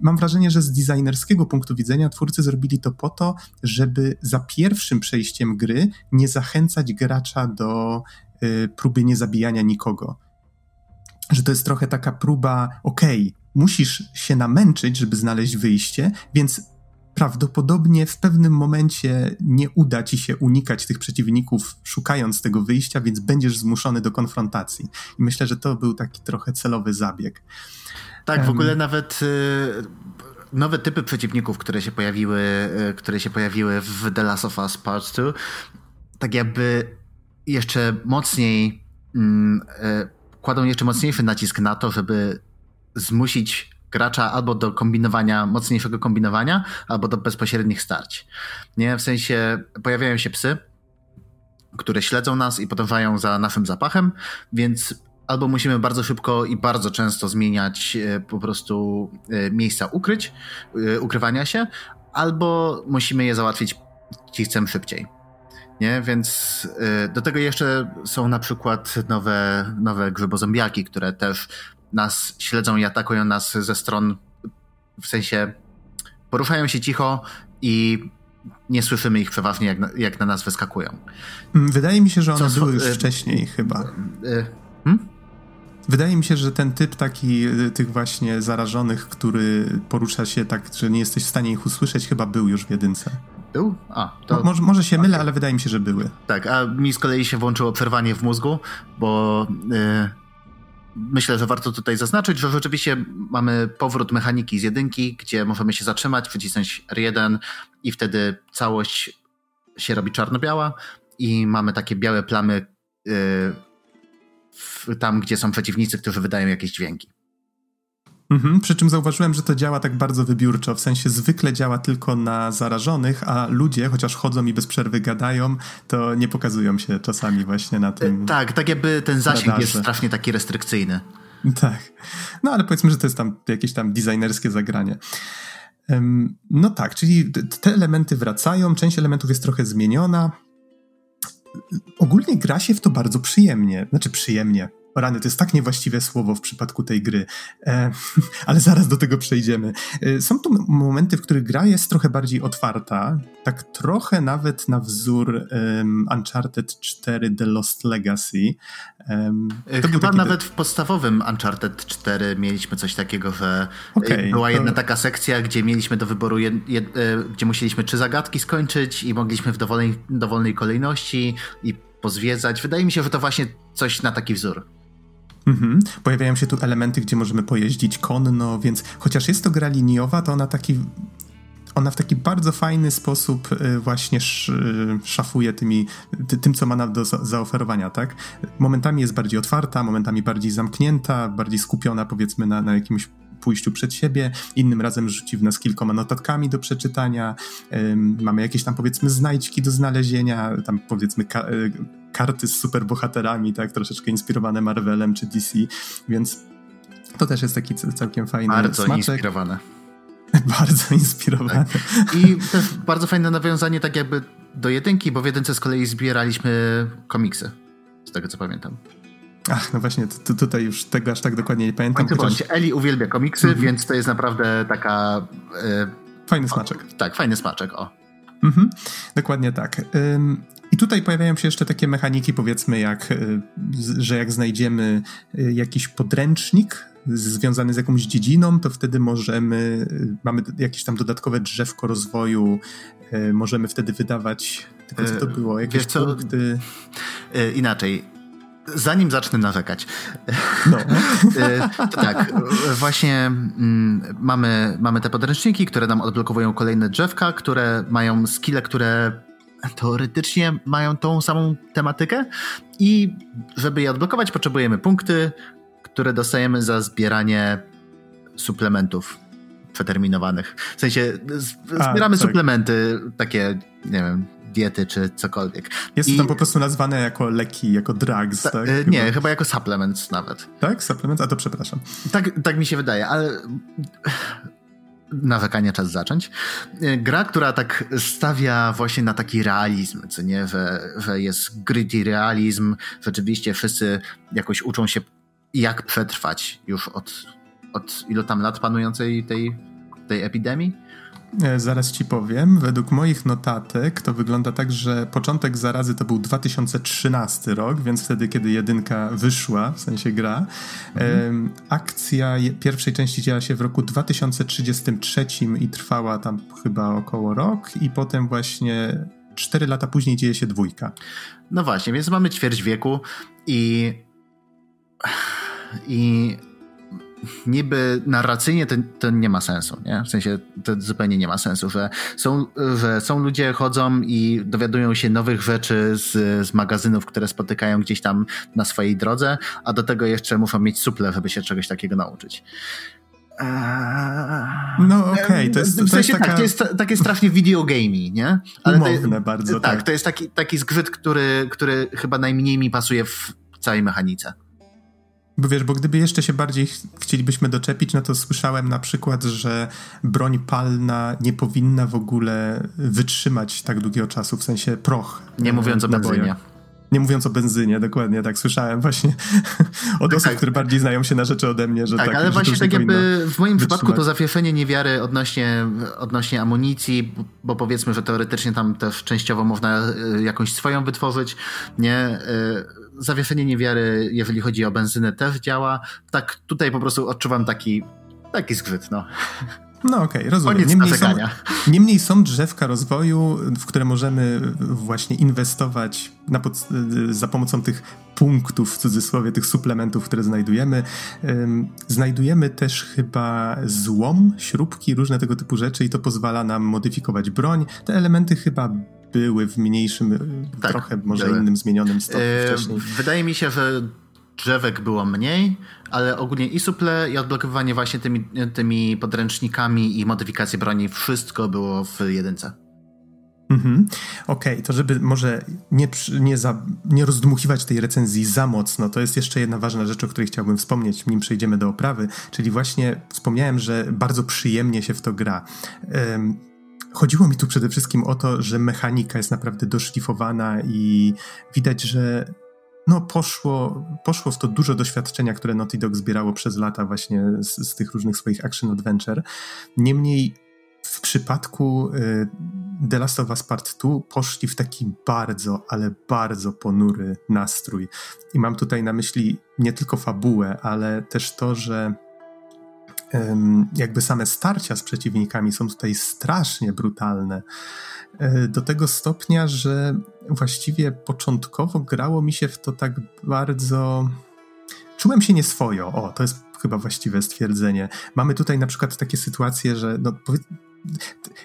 Mam wrażenie, że z designerskiego punktu widzenia twórcy zrobili to po to, żeby za pierwszym przejściem gry nie zachęcać gracza do y, próby niezabijania nikogo. Że to jest trochę taka próba, okej, okay, musisz się namęczyć, żeby znaleźć wyjście, więc prawdopodobnie w pewnym momencie nie uda ci się unikać tych przeciwników, szukając tego wyjścia, więc będziesz zmuszony do konfrontacji. I myślę, że to był taki trochę celowy zabieg. Tak, w ogóle nawet y, nowe typy przeciwników, które się pojawiły, y, które się pojawiły w The Last of Us Part 2, tak jakby jeszcze mocniej mm, y, kładą jeszcze mocniejszy nacisk na to, żeby zmusić gracza albo do kombinowania, mocniejszego kombinowania, albo do bezpośrednich starć. Nie, w sensie pojawiają się psy, które śledzą nas i podążają za naszym zapachem, więc albo musimy bardzo szybko i bardzo często zmieniać e, po prostu e, miejsca ukryć, e, ukrywania się, albo musimy je załatwić chcemy szybciej. Nie? Więc do tego jeszcze są na przykład nowe, nowe grzybozombiaki, które też nas śledzą i atakują nas ze stron, w sensie poruszają się cicho i nie słyszymy ich przeważnie, jak na, jak na nas wyskakują. Mm, wydaje mi się, że one Co, były już y wcześniej chyba. Y hmm? Wydaje mi się, że ten typ taki y, tych właśnie zarażonych, który porusza się tak, że nie jesteś w stanie ich usłyszeć, chyba był już w jedynce. Był? A, to... może, może się mylę, okay. ale wydaje mi się, że były. Tak, a mi z kolei się włączyło przerwanie w mózgu, bo... Myślę, że warto tutaj zaznaczyć, że rzeczywiście mamy powrót mechaniki z jedynki, gdzie możemy się zatrzymać, wycisnąć R1 i wtedy całość się robi czarno-biała i mamy takie białe plamy yy, tam, gdzie są przeciwnicy, którzy wydają jakieś dźwięki. Mhm, przy czym zauważyłem, że to działa tak bardzo wybiórczo, w sensie zwykle działa tylko na zarażonych, a ludzie, chociaż chodzą i bez przerwy gadają, to nie pokazują się czasami właśnie na tym. E, tak, tak jakby ten zasięg radarze. jest strasznie taki restrykcyjny. Tak. No ale powiedzmy, że to jest tam jakieś tam designerskie zagranie. No tak, czyli te elementy wracają, część elementów jest trochę zmieniona. ogólnie gra się w to bardzo przyjemnie. Znaczy przyjemnie. Rany, to jest tak niewłaściwe słowo w przypadku tej gry, e, ale zaraz do tego przejdziemy. E, są tu momenty, w których gra jest trochę bardziej otwarta, tak trochę nawet na wzór um, Uncharted 4 The Lost Legacy. Um, Chyba nawet w podstawowym Uncharted 4 mieliśmy coś takiego, że e, okay, była jedna to... taka sekcja, gdzie mieliśmy do wyboru, jed, jed, gdzie musieliśmy trzy zagadki skończyć i mogliśmy w dowolnej, dowolnej kolejności i pozwiedzać. Wydaje mi się, że to właśnie coś na taki wzór. Mhm. Pojawiają się tu elementy, gdzie możemy pojeździć konno, więc chociaż jest to gra liniowa, to ona taki ona w taki bardzo fajny sposób y, właśnie y, szafuje tymi, tym, co ma do zaoferowania, tak? Momentami jest bardziej otwarta, momentami bardziej zamknięta, bardziej skupiona powiedzmy na, na jakimś pójściu przed siebie, innym razem rzuci w nas kilkoma notatkami do przeczytania, mamy jakieś tam powiedzmy znajdźki do znalezienia, tam powiedzmy y, karty z superbohaterami, tak, troszeczkę inspirowane Marvelem czy DC, więc to też jest taki całkiem fajny Bardzo smaczek. inspirowane. bardzo inspirowane. Tak. I też bardzo fajne nawiązanie tak jakby do jedynki, bo w jedynce z kolei zbieraliśmy komiksy, z tego co pamiętam. Ach, no właśnie, tutaj już tego aż tak dokładnie nie pamiętam. Chociaż... Bądź, Eli uwielbia komiksy, -hmm. więc to jest naprawdę taka... E, fajny smaczek. O, tak, fajny smaczek, o. Mhm, dokładnie tak. Ym, tutaj pojawiają się jeszcze takie mechaniki, powiedzmy, jak, y, że jak znajdziemy y, jakiś podręcznik związany z jakąś dziedziną, to wtedy możemy, y, mamy jakieś tam dodatkowe drzewko rozwoju, możemy wtedy wydawać, tylko co to było, jakieś Wiesz punkty. Inaczej, Zanim zacznę narzekać. No. tak, właśnie mm, mamy, mamy te podręczniki, które nam odblokowują kolejne drzewka, które mają skille, które teoretycznie mają tą samą tematykę i żeby je odblokować potrzebujemy punkty, które dostajemy za zbieranie suplementów przeterminowanych. W sensie zbieramy A, tak. suplementy takie, nie wiem, diety czy cokolwiek. Jest I... to tam po prostu nazwane jako leki, jako drugs, Ta, tak? E, nie, chyba. chyba jako supplements nawet. Tak? Supplements? A to przepraszam. Tak, tak mi się wydaje, ale nawykanie czas zacząć. E, gra, która tak stawia właśnie na taki realizm, co nie, że, że jest gritty realizm, rzeczywiście wszyscy jakoś uczą się jak przetrwać już od, od ilu tam lat panującej tej, tej epidemii zaraz ci powiem. Według moich notatek to wygląda tak, że początek zarazy to był 2013 rok, więc wtedy, kiedy jedynka wyszła, w sensie gra. Mhm. Akcja pierwszej części działa się w roku 2033 i trwała tam chyba około rok i potem właśnie 4 lata później dzieje się dwójka. No właśnie, więc mamy ćwierć wieku i i niby narracyjnie to, to, nie ma sensu, nie? W sensie to zupełnie nie ma sensu, że są, że są ludzie chodzą i dowiadują się nowych rzeczy z, z magazynów, które spotykają gdzieś tam na swojej drodze, a do tego jeszcze muszą mieć suple, żeby się czegoś takiego nauczyć. No okej, okay. to jest, w sensie, jest taka... tak, to jest takie strasznie videogamey, nie? Ale Umowne to, bardzo, tak. Tak, to jest taki, taki zgrzyt, który, który chyba najmniej mi pasuje w całej mechanice. Bo wiesz, bo gdyby jeszcze się bardziej ch chcielibyśmy doczepić, no to słyszałem na przykład, że broń palna nie powinna w ogóle wytrzymać tak długiego czasu, w sensie proch. Nie mówiąc o benzynie. Nie mówiąc o benzynie, dokładnie, tak słyszałem właśnie od osób, tak. które bardziej znają się na rzeczy ode mnie, że tak. tak ale właśnie tak jakby w moim przypadku to zawieszenie niewiary odnośnie, odnośnie amunicji, bo powiedzmy, że teoretycznie tam też częściowo można e, jakąś swoją wytworzyć, nie? Zawieszenie niewiary, jeżeli chodzi o benzynę, też działa. Tak, tutaj po prostu odczuwam taki, taki zgrzyt, no. No okej, okay, rozumiem. Niemniej są, niemniej są drzewka rozwoju, w które możemy właśnie inwestować pod, za pomocą tych punktów, w cudzysłowie, tych suplementów, które znajdujemy. Znajdujemy też chyba złom, śrubki, różne tego typu rzeczy i to pozwala nam modyfikować broń. Te elementy chyba były w mniejszym, tak, trochę może były. innym zmienionym stopniu yy, wcześniej. Wydaje mi się, że drzewek było mniej, ale ogólnie i suple, i odblokowywanie właśnie tymi, tymi podręcznikami i modyfikacje broni, wszystko było w jedynce. Mhm. Okej, okay, to żeby może nie, nie, za, nie rozdmuchiwać tej recenzji za mocno, to jest jeszcze jedna ważna rzecz, o której chciałbym wspomnieć, nim przejdziemy do oprawy, czyli właśnie wspomniałem, że bardzo przyjemnie się w to gra. Um, chodziło mi tu przede wszystkim o to, że mechanika jest naprawdę doszlifowana i widać, że no poszło, poszło w to dużo doświadczenia, które Naughty Dog zbierało przez lata właśnie z, z tych różnych swoich action adventure. Niemniej w przypadku y, The Last of Us Part 2 poszli w taki bardzo, ale bardzo ponury nastrój. I mam tutaj na myśli nie tylko fabułę, ale też to, że jakby same starcia z przeciwnikami są tutaj strasznie brutalne. E, do tego stopnia, że właściwie początkowo grało mi się w to tak bardzo. Czułem się nieswojo. O, to jest chyba właściwe stwierdzenie. Mamy tutaj na przykład takie sytuacje, że no,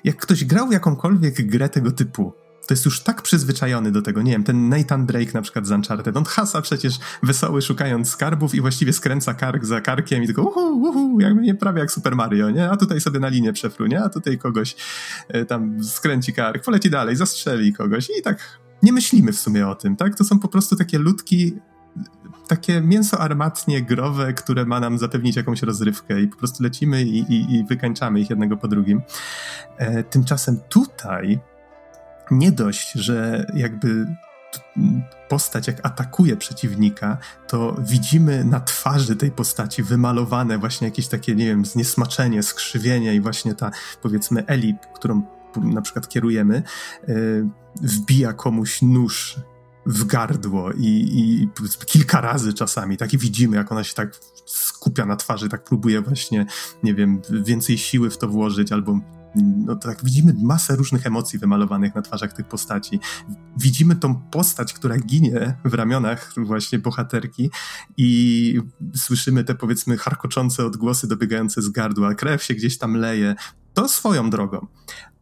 jak ktoś grał w jakąkolwiek grę tego typu, to jest już tak przyzwyczajony do tego. Nie wiem, ten Nathan Drake na przykład z Uncharted, on hasa przecież wesoły szukając skarbów i właściwie skręca kark za karkiem i tylko uhu, uhu, jakby nie prawie jak Super Mario, nie? A tutaj sobie na linię przefrunie, a tutaj kogoś e, tam skręci kark, poleci dalej, zastrzeli kogoś i tak nie myślimy w sumie o tym, tak? To są po prostu takie ludki takie mięso armatnie growe, które ma nam zapewnić jakąś rozrywkę i po prostu lecimy i, i, i wykańczamy ich jednego po drugim. E, tymczasem tutaj nie dość, że jakby postać jak atakuje przeciwnika, to widzimy na twarzy tej postaci wymalowane właśnie jakieś takie, nie wiem, zniesmaczenie, skrzywienie i właśnie ta, powiedzmy, Eli, którą na przykład kierujemy, yy, wbija komuś nóż w gardło i, i kilka razy czasami, tak i widzimy, jak ona się tak skupia na twarzy, tak próbuje właśnie, nie wiem, więcej siły w to włożyć, albo no tak widzimy masę różnych emocji wymalowanych na twarzach tych postaci. Widzimy tą postać, która ginie w ramionach właśnie bohaterki i słyszymy te powiedzmy charkoczące odgłosy dobiegające z gardła, krew się gdzieś tam leje. To swoją drogą.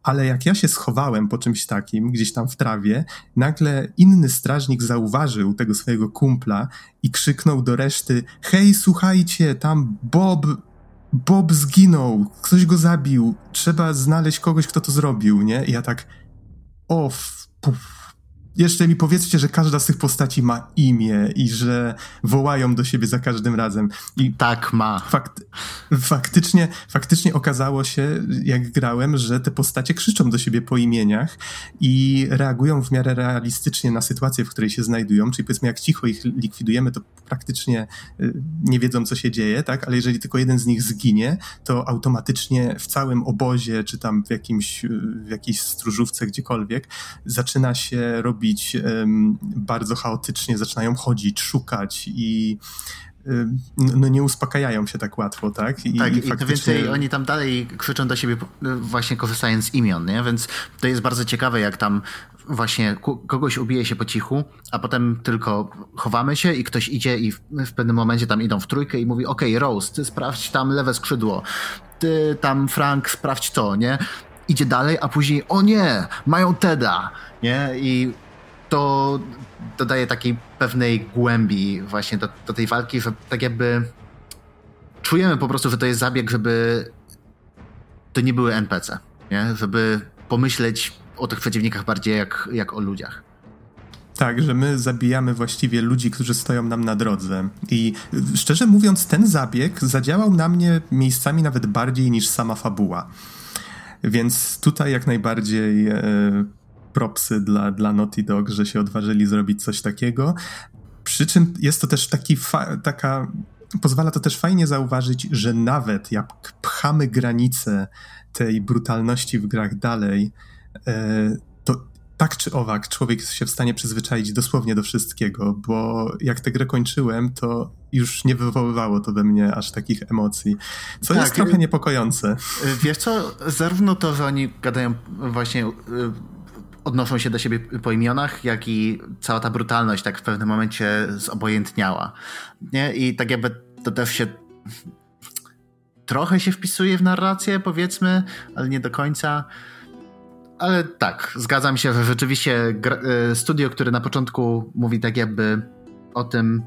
Ale jak ja się schowałem po czymś takim, gdzieś tam w trawie, nagle inny strażnik zauważył tego swojego kumpla i krzyknął do reszty: Hej, słuchajcie, tam Bob Bob zginął, ktoś go zabił, trzeba znaleźć kogoś, kto to zrobił, nie? I ja tak, o, puf, jeszcze mi powiedzcie, że każda z tych postaci ma imię i że wołają do siebie za każdym razem. I tak ma. Fakt, faktycznie, faktycznie okazało się, jak grałem, że te postacie krzyczą do siebie po imieniach i reagują w miarę realistycznie na sytuację, w której się znajdują. Czyli powiedzmy, jak cicho ich likwidujemy, to praktycznie y, nie wiedzą, co się dzieje, tak? Ale jeżeli tylko jeden z nich zginie, to automatycznie w całym obozie, czy tam w, jakimś, w jakiejś stróżówce, gdziekolwiek, zaczyna się robić robić bardzo chaotycznie, zaczynają chodzić, szukać i no nie uspokajają się tak łatwo, tak? I, tak, i, faktycznie... więcej oni tam dalej krzyczą do siebie właśnie korzystając z imion, nie? Więc to jest bardzo ciekawe, jak tam właśnie kogoś ubije się po cichu, a potem tylko chowamy się i ktoś idzie i w, w pewnym momencie tam idą w trójkę i mówi, okej, okay, Rose, ty sprawdź tam lewe skrzydło, ty tam Frank, sprawdź to, nie? Idzie dalej, a później, o nie, mają Teda, nie? I to dodaje takiej pewnej głębi właśnie do, do tej walki, że tak jakby czujemy po prostu, że to jest zabieg, żeby to nie były NPC, nie? żeby pomyśleć o tych przeciwnikach bardziej jak, jak o ludziach. Tak, że my zabijamy właściwie ludzi, którzy stoją nam na drodze. I szczerze mówiąc, ten zabieg zadziałał na mnie miejscami nawet bardziej niż sama fabuła. Więc tutaj jak najbardziej e, propsy dla, dla Naughty Dog, że się odważyli zrobić coś takiego. Przy czym jest to też taki taka. Pozwala to też fajnie zauważyć, że nawet jak pchamy granice tej brutalności w grach dalej, e, to tak czy owak człowiek się w stanie przyzwyczaić dosłownie do wszystkiego, bo jak tę grę kończyłem, to już nie wywoływało to we mnie aż takich emocji, co tak, jest trochę niepokojące. Wiesz co, zarówno to, że oni gadają właśnie odnoszą się do siebie po imionach, jak i cała ta brutalność tak w pewnym momencie zobojętniała. Nie? I tak jakby to też się trochę się wpisuje w narrację, powiedzmy, ale nie do końca. Ale tak, zgadzam się, że rzeczywiście e, studio, które na początku mówi tak jakby o tym,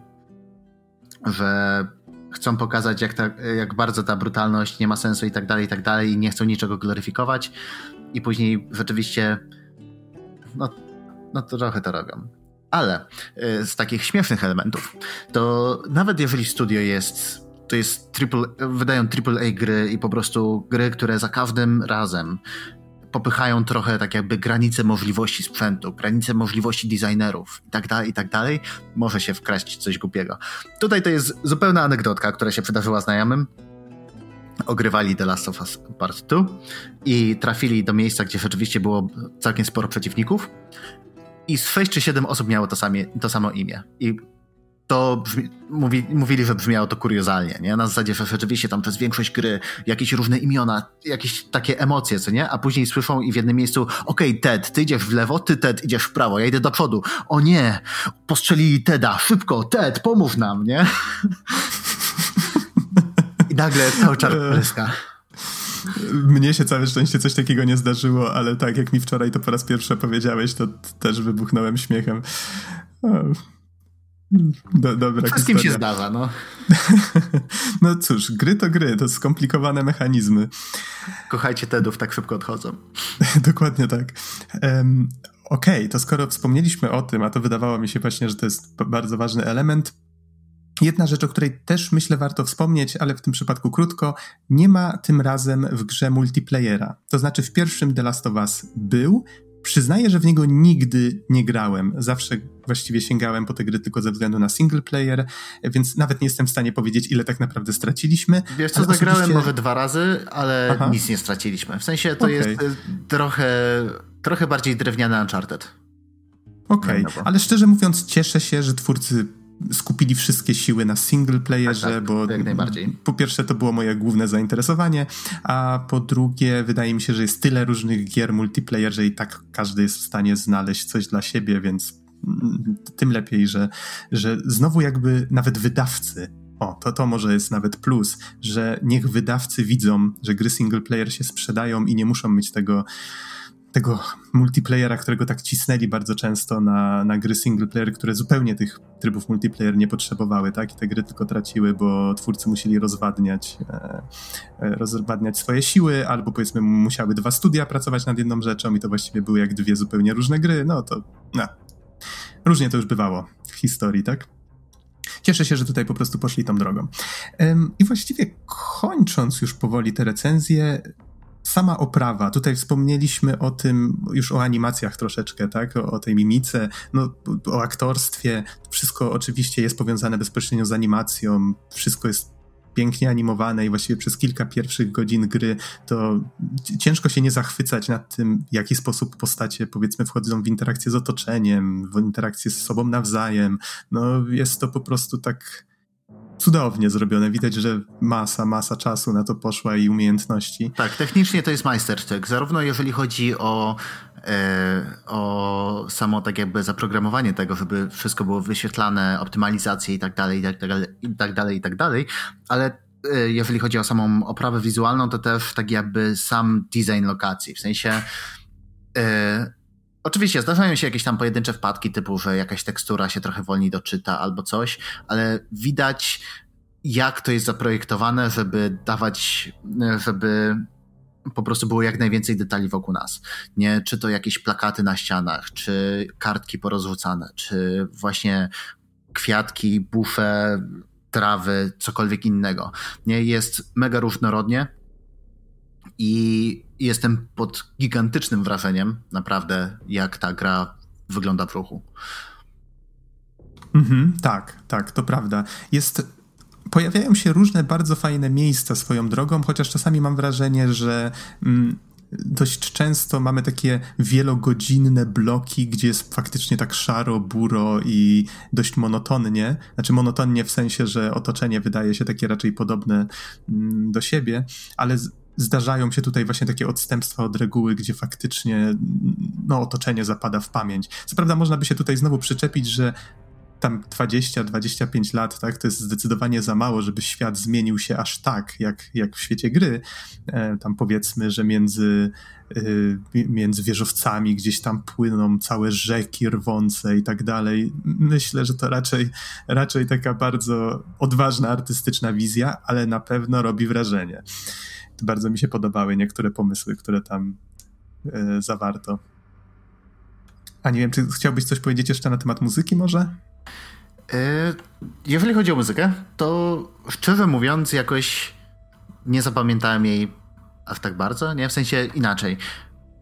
że chcą pokazać, jak, ta, jak bardzo ta brutalność nie ma sensu i tak dalej, i tak dalej, i nie chcą niczego gloryfikować. I później rzeczywiście no, no to trochę to robią. Ale y, z takich śmiesznych elementów, to nawet jeżeli studio jest, to jest triple, wydają AAA gry i po prostu gry, które za każdym razem popychają trochę tak jakby granice możliwości sprzętu, granice możliwości designerów i tak dalej, i tak dalej, może się wkraść coś głupiego. Tutaj to jest zupełna anegdotka, która się przydarzyła znajomym. Ogrywali The Last of Us Part 2 i trafili do miejsca, gdzie rzeczywiście było całkiem sporo przeciwników i z 6 czy 7 osób miało to, to samo imię. I to brzmi, mówi, mówili, że brzmiało to kuriozalnie, nie? Na zasadzie, że rzeczywiście tam przez większość gry jakieś różne imiona, jakieś takie emocje, co nie? A później słyszą i w jednym miejscu, okej, okay, Ted, ty idziesz w lewo, ty Ted idziesz w prawo, ja idę do przodu. O nie, postrzelili Teda, szybko, Ted, pomów nam, nie? I nagle cały czar pryska. Mnie się całe szczęście coś takiego nie zdarzyło, ale tak jak mi wczoraj to po raz pierwszy powiedziałeś, to też wybuchnąłem śmiechem. Do, dobra Wszystkim historia. się zdarza, no. no cóż, gry to gry, to skomplikowane mechanizmy. Kochajcie Tedów, tak szybko odchodzą. Dokładnie tak. Um, Okej, okay, to skoro wspomnieliśmy o tym, a to wydawało mi się właśnie, że to jest bardzo ważny element, Jedna rzecz, o której też myślę warto wspomnieć, ale w tym przypadku krótko, nie ma tym razem w grze multiplayera. To znaczy w pierwszym The Last of Us był, Przyznaję, że w niego nigdy nie grałem. Zawsze właściwie sięgałem po te gry tylko ze względu na single player, więc nawet nie jestem w stanie powiedzieć, ile tak naprawdę straciliśmy. Wiesz co, zagrałem osobiście... może dwa razy, ale Aha. nic nie straciliśmy. W sensie to okay. jest y, trochę, trochę bardziej drewniany Uncharted. Okej, okay. ale szczerze mówiąc cieszę się, że twórcy skupili wszystkie siły na single playerze, tak, tak, bo jak najbardziej. po pierwsze to było moje główne zainteresowanie, a po drugie wydaje mi się, że jest tyle różnych gier multiplayer, że i tak każdy jest w stanie znaleźć coś dla siebie, więc mm, tym lepiej, że, że znowu jakby nawet wydawcy o, to, to może jest nawet plus, że niech wydawcy widzą, że gry single player się sprzedają i nie muszą mieć tego tego multiplayera, którego tak cisnęli bardzo często na, na gry single player, które zupełnie tych trybów multiplayer nie potrzebowały, tak? I te gry tylko traciły, bo twórcy musieli rozwadniać, e, e, rozwadniać swoje siły, albo powiedzmy musiały dwa studia pracować nad jedną rzeczą i to właściwie były jak dwie zupełnie różne gry, no to no. różnie to już bywało w historii, tak? Cieszę się, że tutaj po prostu poszli tą drogą. I właściwie kończąc już powoli te recenzje, sama oprawa, tutaj wspomnieliśmy o tym, już o animacjach troszeczkę, tak, o, o, tej mimice, no, o aktorstwie, wszystko oczywiście jest powiązane bezpośrednio z animacją, wszystko jest pięknie animowane i właściwie przez kilka pierwszych godzin gry to ciężko się nie zachwycać nad tym, w jaki sposób postacie powiedzmy wchodzą w interakcję z otoczeniem, w interakcję z sobą nawzajem. No jest to po prostu tak cudownie zrobione. Widać, że masa, masa czasu na to poszła i umiejętności. Tak, technicznie to jest majstersztyk. Zarówno jeżeli chodzi o, e, o samo tak jakby zaprogramowanie tego, żeby wszystko było wyświetlane, optymalizację i tak dalej, i tak dalej, i tak dalej, i tak dalej, ale e, jeżeli chodzi o samą oprawę wizualną, to też tak jakby sam design lokacji. W sensie e, Oczywiście zdarzają się jakieś tam pojedyncze wpadki, typu, że jakaś tekstura się trochę wolniej doczyta albo coś, ale widać, jak to jest zaprojektowane, żeby dawać, żeby po prostu było jak najwięcej detali wokół nas. Nie, czy to jakieś plakaty na ścianach, czy kartki porozrzucane, czy właśnie kwiatki, bufe, trawy, cokolwiek innego. Nie, jest mega różnorodnie i jestem pod gigantycznym wrażeniem, naprawdę, jak ta gra wygląda w ruchu. Mhm, tak, tak, to prawda. Jest pojawiają się różne bardzo fajne miejsca swoją drogą, chociaż czasami mam wrażenie, że mm, dość często mamy takie wielogodzinne bloki, gdzie jest faktycznie tak szaro, buro i dość monotonnie. Znaczy monotonnie w sensie, że otoczenie wydaje się takie raczej podobne mm, do siebie, ale zdarzają się tutaj właśnie takie odstępstwa od reguły, gdzie faktycznie no, otoczenie zapada w pamięć. Co prawda można by się tutaj znowu przyczepić, że tam 20-25 lat, tak, to jest zdecydowanie za mało, żeby świat zmienił się aż tak, jak, jak w świecie gry. E, tam powiedzmy, że między, e, między wieżowcami gdzieś tam płyną całe rzeki rwące i tak dalej. Myślę, że to raczej, raczej taka bardzo odważna, artystyczna wizja, ale na pewno robi wrażenie bardzo mi się podobały niektóre pomysły, które tam e, zawarto. A nie wiem, czy chciałbyś coś powiedzieć jeszcze na temat muzyki może? E, jeżeli chodzi o muzykę, to szczerze mówiąc jakoś nie zapamiętałem jej aż tak bardzo, nie? W sensie inaczej.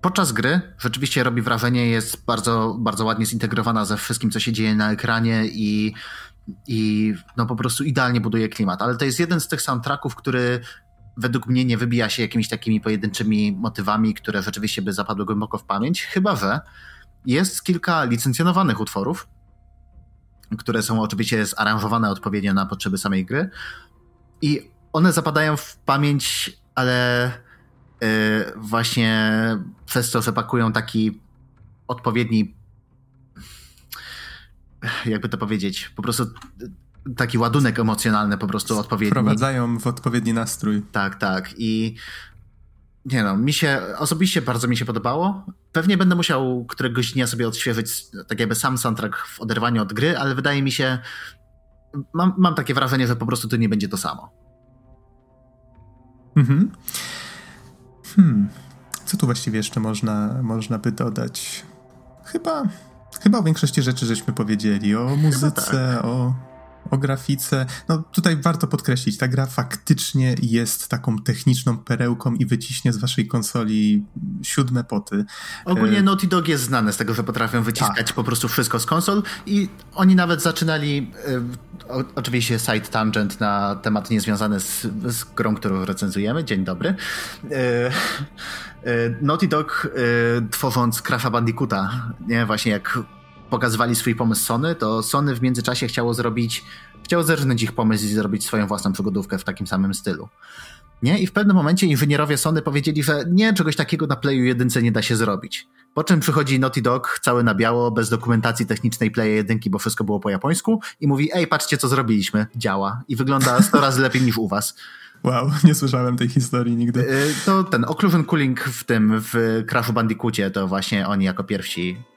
podczas gry rzeczywiście robi wrażenie, jest bardzo, bardzo ładnie zintegrowana ze wszystkim, co się dzieje na ekranie i, i no po prostu idealnie buduje klimat. Ale to jest jeden z tych soundtracków, który według mnie nie wybija się jakimiś takimi pojedynczymi motywami, które rzeczywiście by zapadły głęboko w pamięć, chyba że jest kilka licencjonowanych utworów, które są oczywiście zaaranżowane odpowiednio na potrzeby samej gry i one zapadają w pamięć, ale yy, właśnie przez to, że pakują taki odpowiedni jakby to powiedzieć, po prostu taki ładunek emocjonalny po prostu odpowiedni. Wprowadzają w odpowiedni nastrój. Tak, tak. I nie no, mi się, osobiście bardzo mi się podobało. Pewnie będę musiał któregoś dnia sobie odświeżyć tak jakby sam soundtrack w oderwaniu od gry, ale wydaje mi się, mam, mam takie wrażenie, że po prostu to nie będzie to samo. Mhm. Hmm. Co tu właściwie jeszcze można, można by dodać? Chyba, chyba o większości rzeczy żeśmy powiedzieli. O muzyce, tak. o o grafice. No tutaj warto podkreślić, ta gra faktycznie jest taką techniczną perełką i wyciśnie z waszej konsoli siódme poty. Ogólnie e... Naughty Dog jest znane z tego, że potrafią wyciskać tak. po prostu wszystko z konsol i oni nawet zaczynali e, o, oczywiście side tangent na temat niezwiązany z, z grą, którą recenzujemy. Dzień dobry. E, Naughty Dog tworząc Crash'a Bandicoota, nie, właśnie jak pokazywali swój pomysł Sony, to Sony w międzyczasie chciało zrobić, chciało zerżnąć ich pomysł i zrobić swoją własną przygodówkę w takim samym stylu. Nie? I w pewnym momencie inżynierowie Sony powiedzieli, że nie, czegoś takiego na Playu 1 nie da się zrobić. Po czym przychodzi Naughty Dog, cały na biało, bez dokumentacji technicznej Playa 1, bo wszystko było po japońsku i mówi, ej, patrzcie co zrobiliśmy, działa i wygląda 100 razy lepiej niż u was. Wow, nie słyszałem tej historii nigdy. Y, to ten Occlusion Cooling w tym, w Crashu Bandicoocie, to właśnie oni jako pierwsi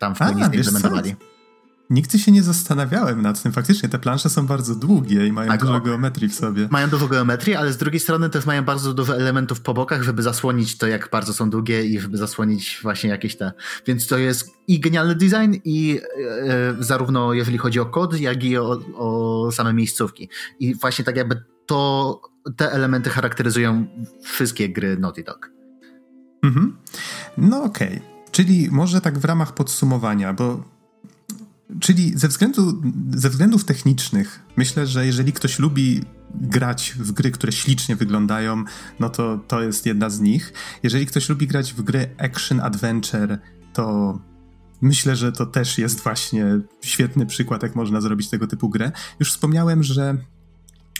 tam w pełni zaimplementowali. Nigdy się nie zastanawiałem nad tym. Faktycznie te plansze są bardzo długie i mają tak, dużo geometrii w sobie. Mają dużo geometrii, ale z drugiej strony też mają bardzo dużo elementów po bokach, żeby zasłonić to, jak bardzo są długie i żeby zasłonić właśnie jakieś te. Więc to jest i genialny design, i e, zarówno jeżeli chodzi o kod, jak i o, o same miejscówki. I właśnie tak jakby to, te elementy charakteryzują wszystkie gry Naughty Dog. Mhm. No okej. Okay. Czyli może tak w ramach podsumowania, bo czyli ze, względu, ze względów technicznych myślę, że jeżeli ktoś lubi grać w gry, które ślicznie wyglądają, no to to jest jedna z nich. Jeżeli ktoś lubi grać w gry action adventure, to myślę, że to też jest właśnie świetny przykład, jak można zrobić tego typu grę. Już wspomniałem, że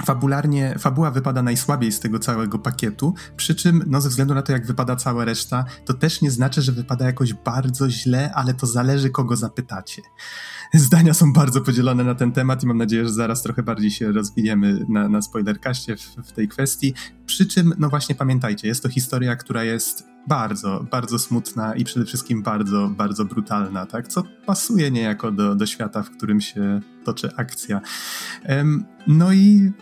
Fabularnie, fabuła wypada najsłabiej z tego całego pakietu, przy czym, no ze względu na to, jak wypada cała reszta, to też nie znaczy, że wypada jakoś bardzo źle, ale to zależy, kogo zapytacie. Zdania są bardzo podzielone na ten temat i mam nadzieję, że zaraz trochę bardziej się rozwiniemy na, na spoilerkaście w, w tej kwestii. Przy czym, no właśnie pamiętajcie, jest to historia, która jest bardzo, bardzo smutna i przede wszystkim bardzo, bardzo brutalna, tak? Co pasuje niejako do, do świata, w którym się toczy akcja. No i,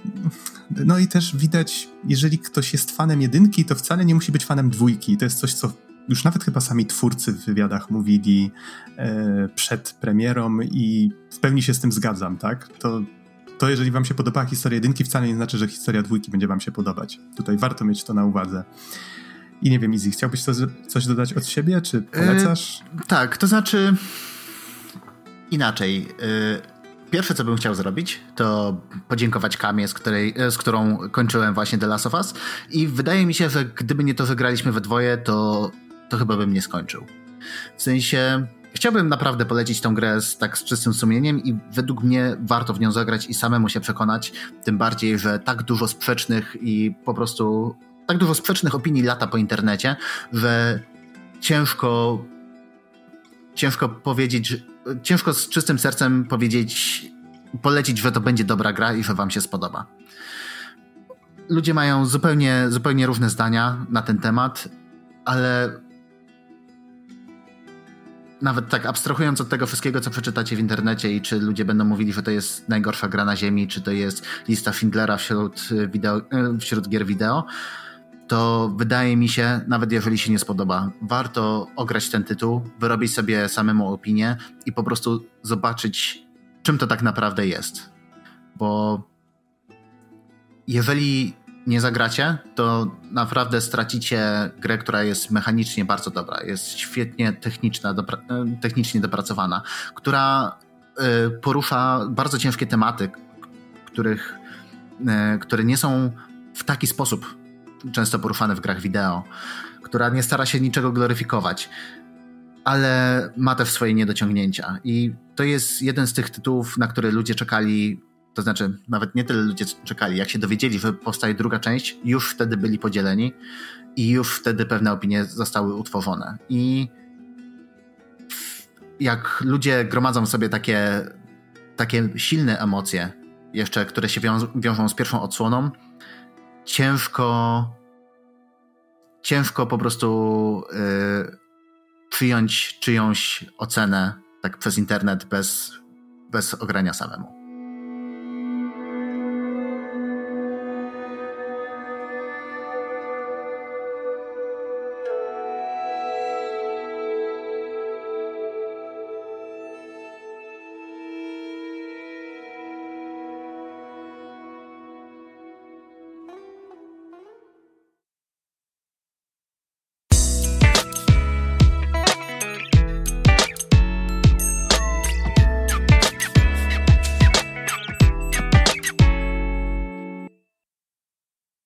no i też widać, jeżeli ktoś jest fanem jedynki, to wcale nie musi być fanem dwójki. To jest coś, co już nawet chyba sami twórcy w wywiadach mówili e, przed premierą i w pełni się z tym zgadzam, tak? To, to jeżeli wam się podobała historia jedynki, wcale nie znaczy, że historia dwójki będzie wam się podobać. Tutaj warto mieć to na uwadze. I nie wiem, Izzy, chciałbyś coś, coś dodać od siebie, czy polecasz? Yy, tak, to znaczy inaczej. Yy, pierwsze, co bym chciał zrobić, to podziękować Kamie, z, której, z którą kończyłem właśnie The Last of Us i wydaje mi się, że gdyby nie to, że graliśmy we dwoje, to, to chyba bym nie skończył. W sensie... Chciałbym naprawdę polecić tą grę z, tak z czystym sumieniem i według mnie warto w nią zagrać i samemu się przekonać, tym bardziej, że tak dużo sprzecznych i po prostu tak dużo sprzecznych opinii lata po internecie, że ciężko ciężko powiedzieć, ciężko z czystym sercem powiedzieć, polecić, że to będzie dobra gra i że wam się spodoba. Ludzie mają zupełnie, zupełnie różne zdania na ten temat, ale nawet tak abstrahując od tego wszystkiego, co przeczytacie w internecie i czy ludzie będą mówili, że to jest najgorsza gra na ziemi, czy to jest lista Schindlera wśród, wideo, wśród gier wideo, to wydaje mi się, nawet jeżeli się nie spodoba, warto ograć ten tytuł, wyrobić sobie samemu opinię i po prostu zobaczyć, czym to tak naprawdę jest. Bo jeżeli nie zagracie, to naprawdę stracicie grę, która jest mechanicznie bardzo dobra, jest świetnie techniczna, dobra, technicznie dopracowana, która y, porusza bardzo ciężkie tematy, których, y, które nie są w taki sposób często poruszane w grach wideo, która nie stara się niczego gloryfikować, ale ma też swoje niedociągnięcia. I to jest jeden z tych tytułów, na które ludzie czekali to znaczy, nawet nie tyle ludzie czekali. Jak się dowiedzieli, że powstaje druga część, już wtedy byli podzieleni i już wtedy pewne opinie zostały utworzone. I jak ludzie gromadzą sobie takie, takie silne emocje, jeszcze które się wiąż, wiążą z pierwszą odsłoną, ciężko ciężko po prostu yy, przyjąć czyjąś ocenę tak przez internet bez, bez ogrania samemu.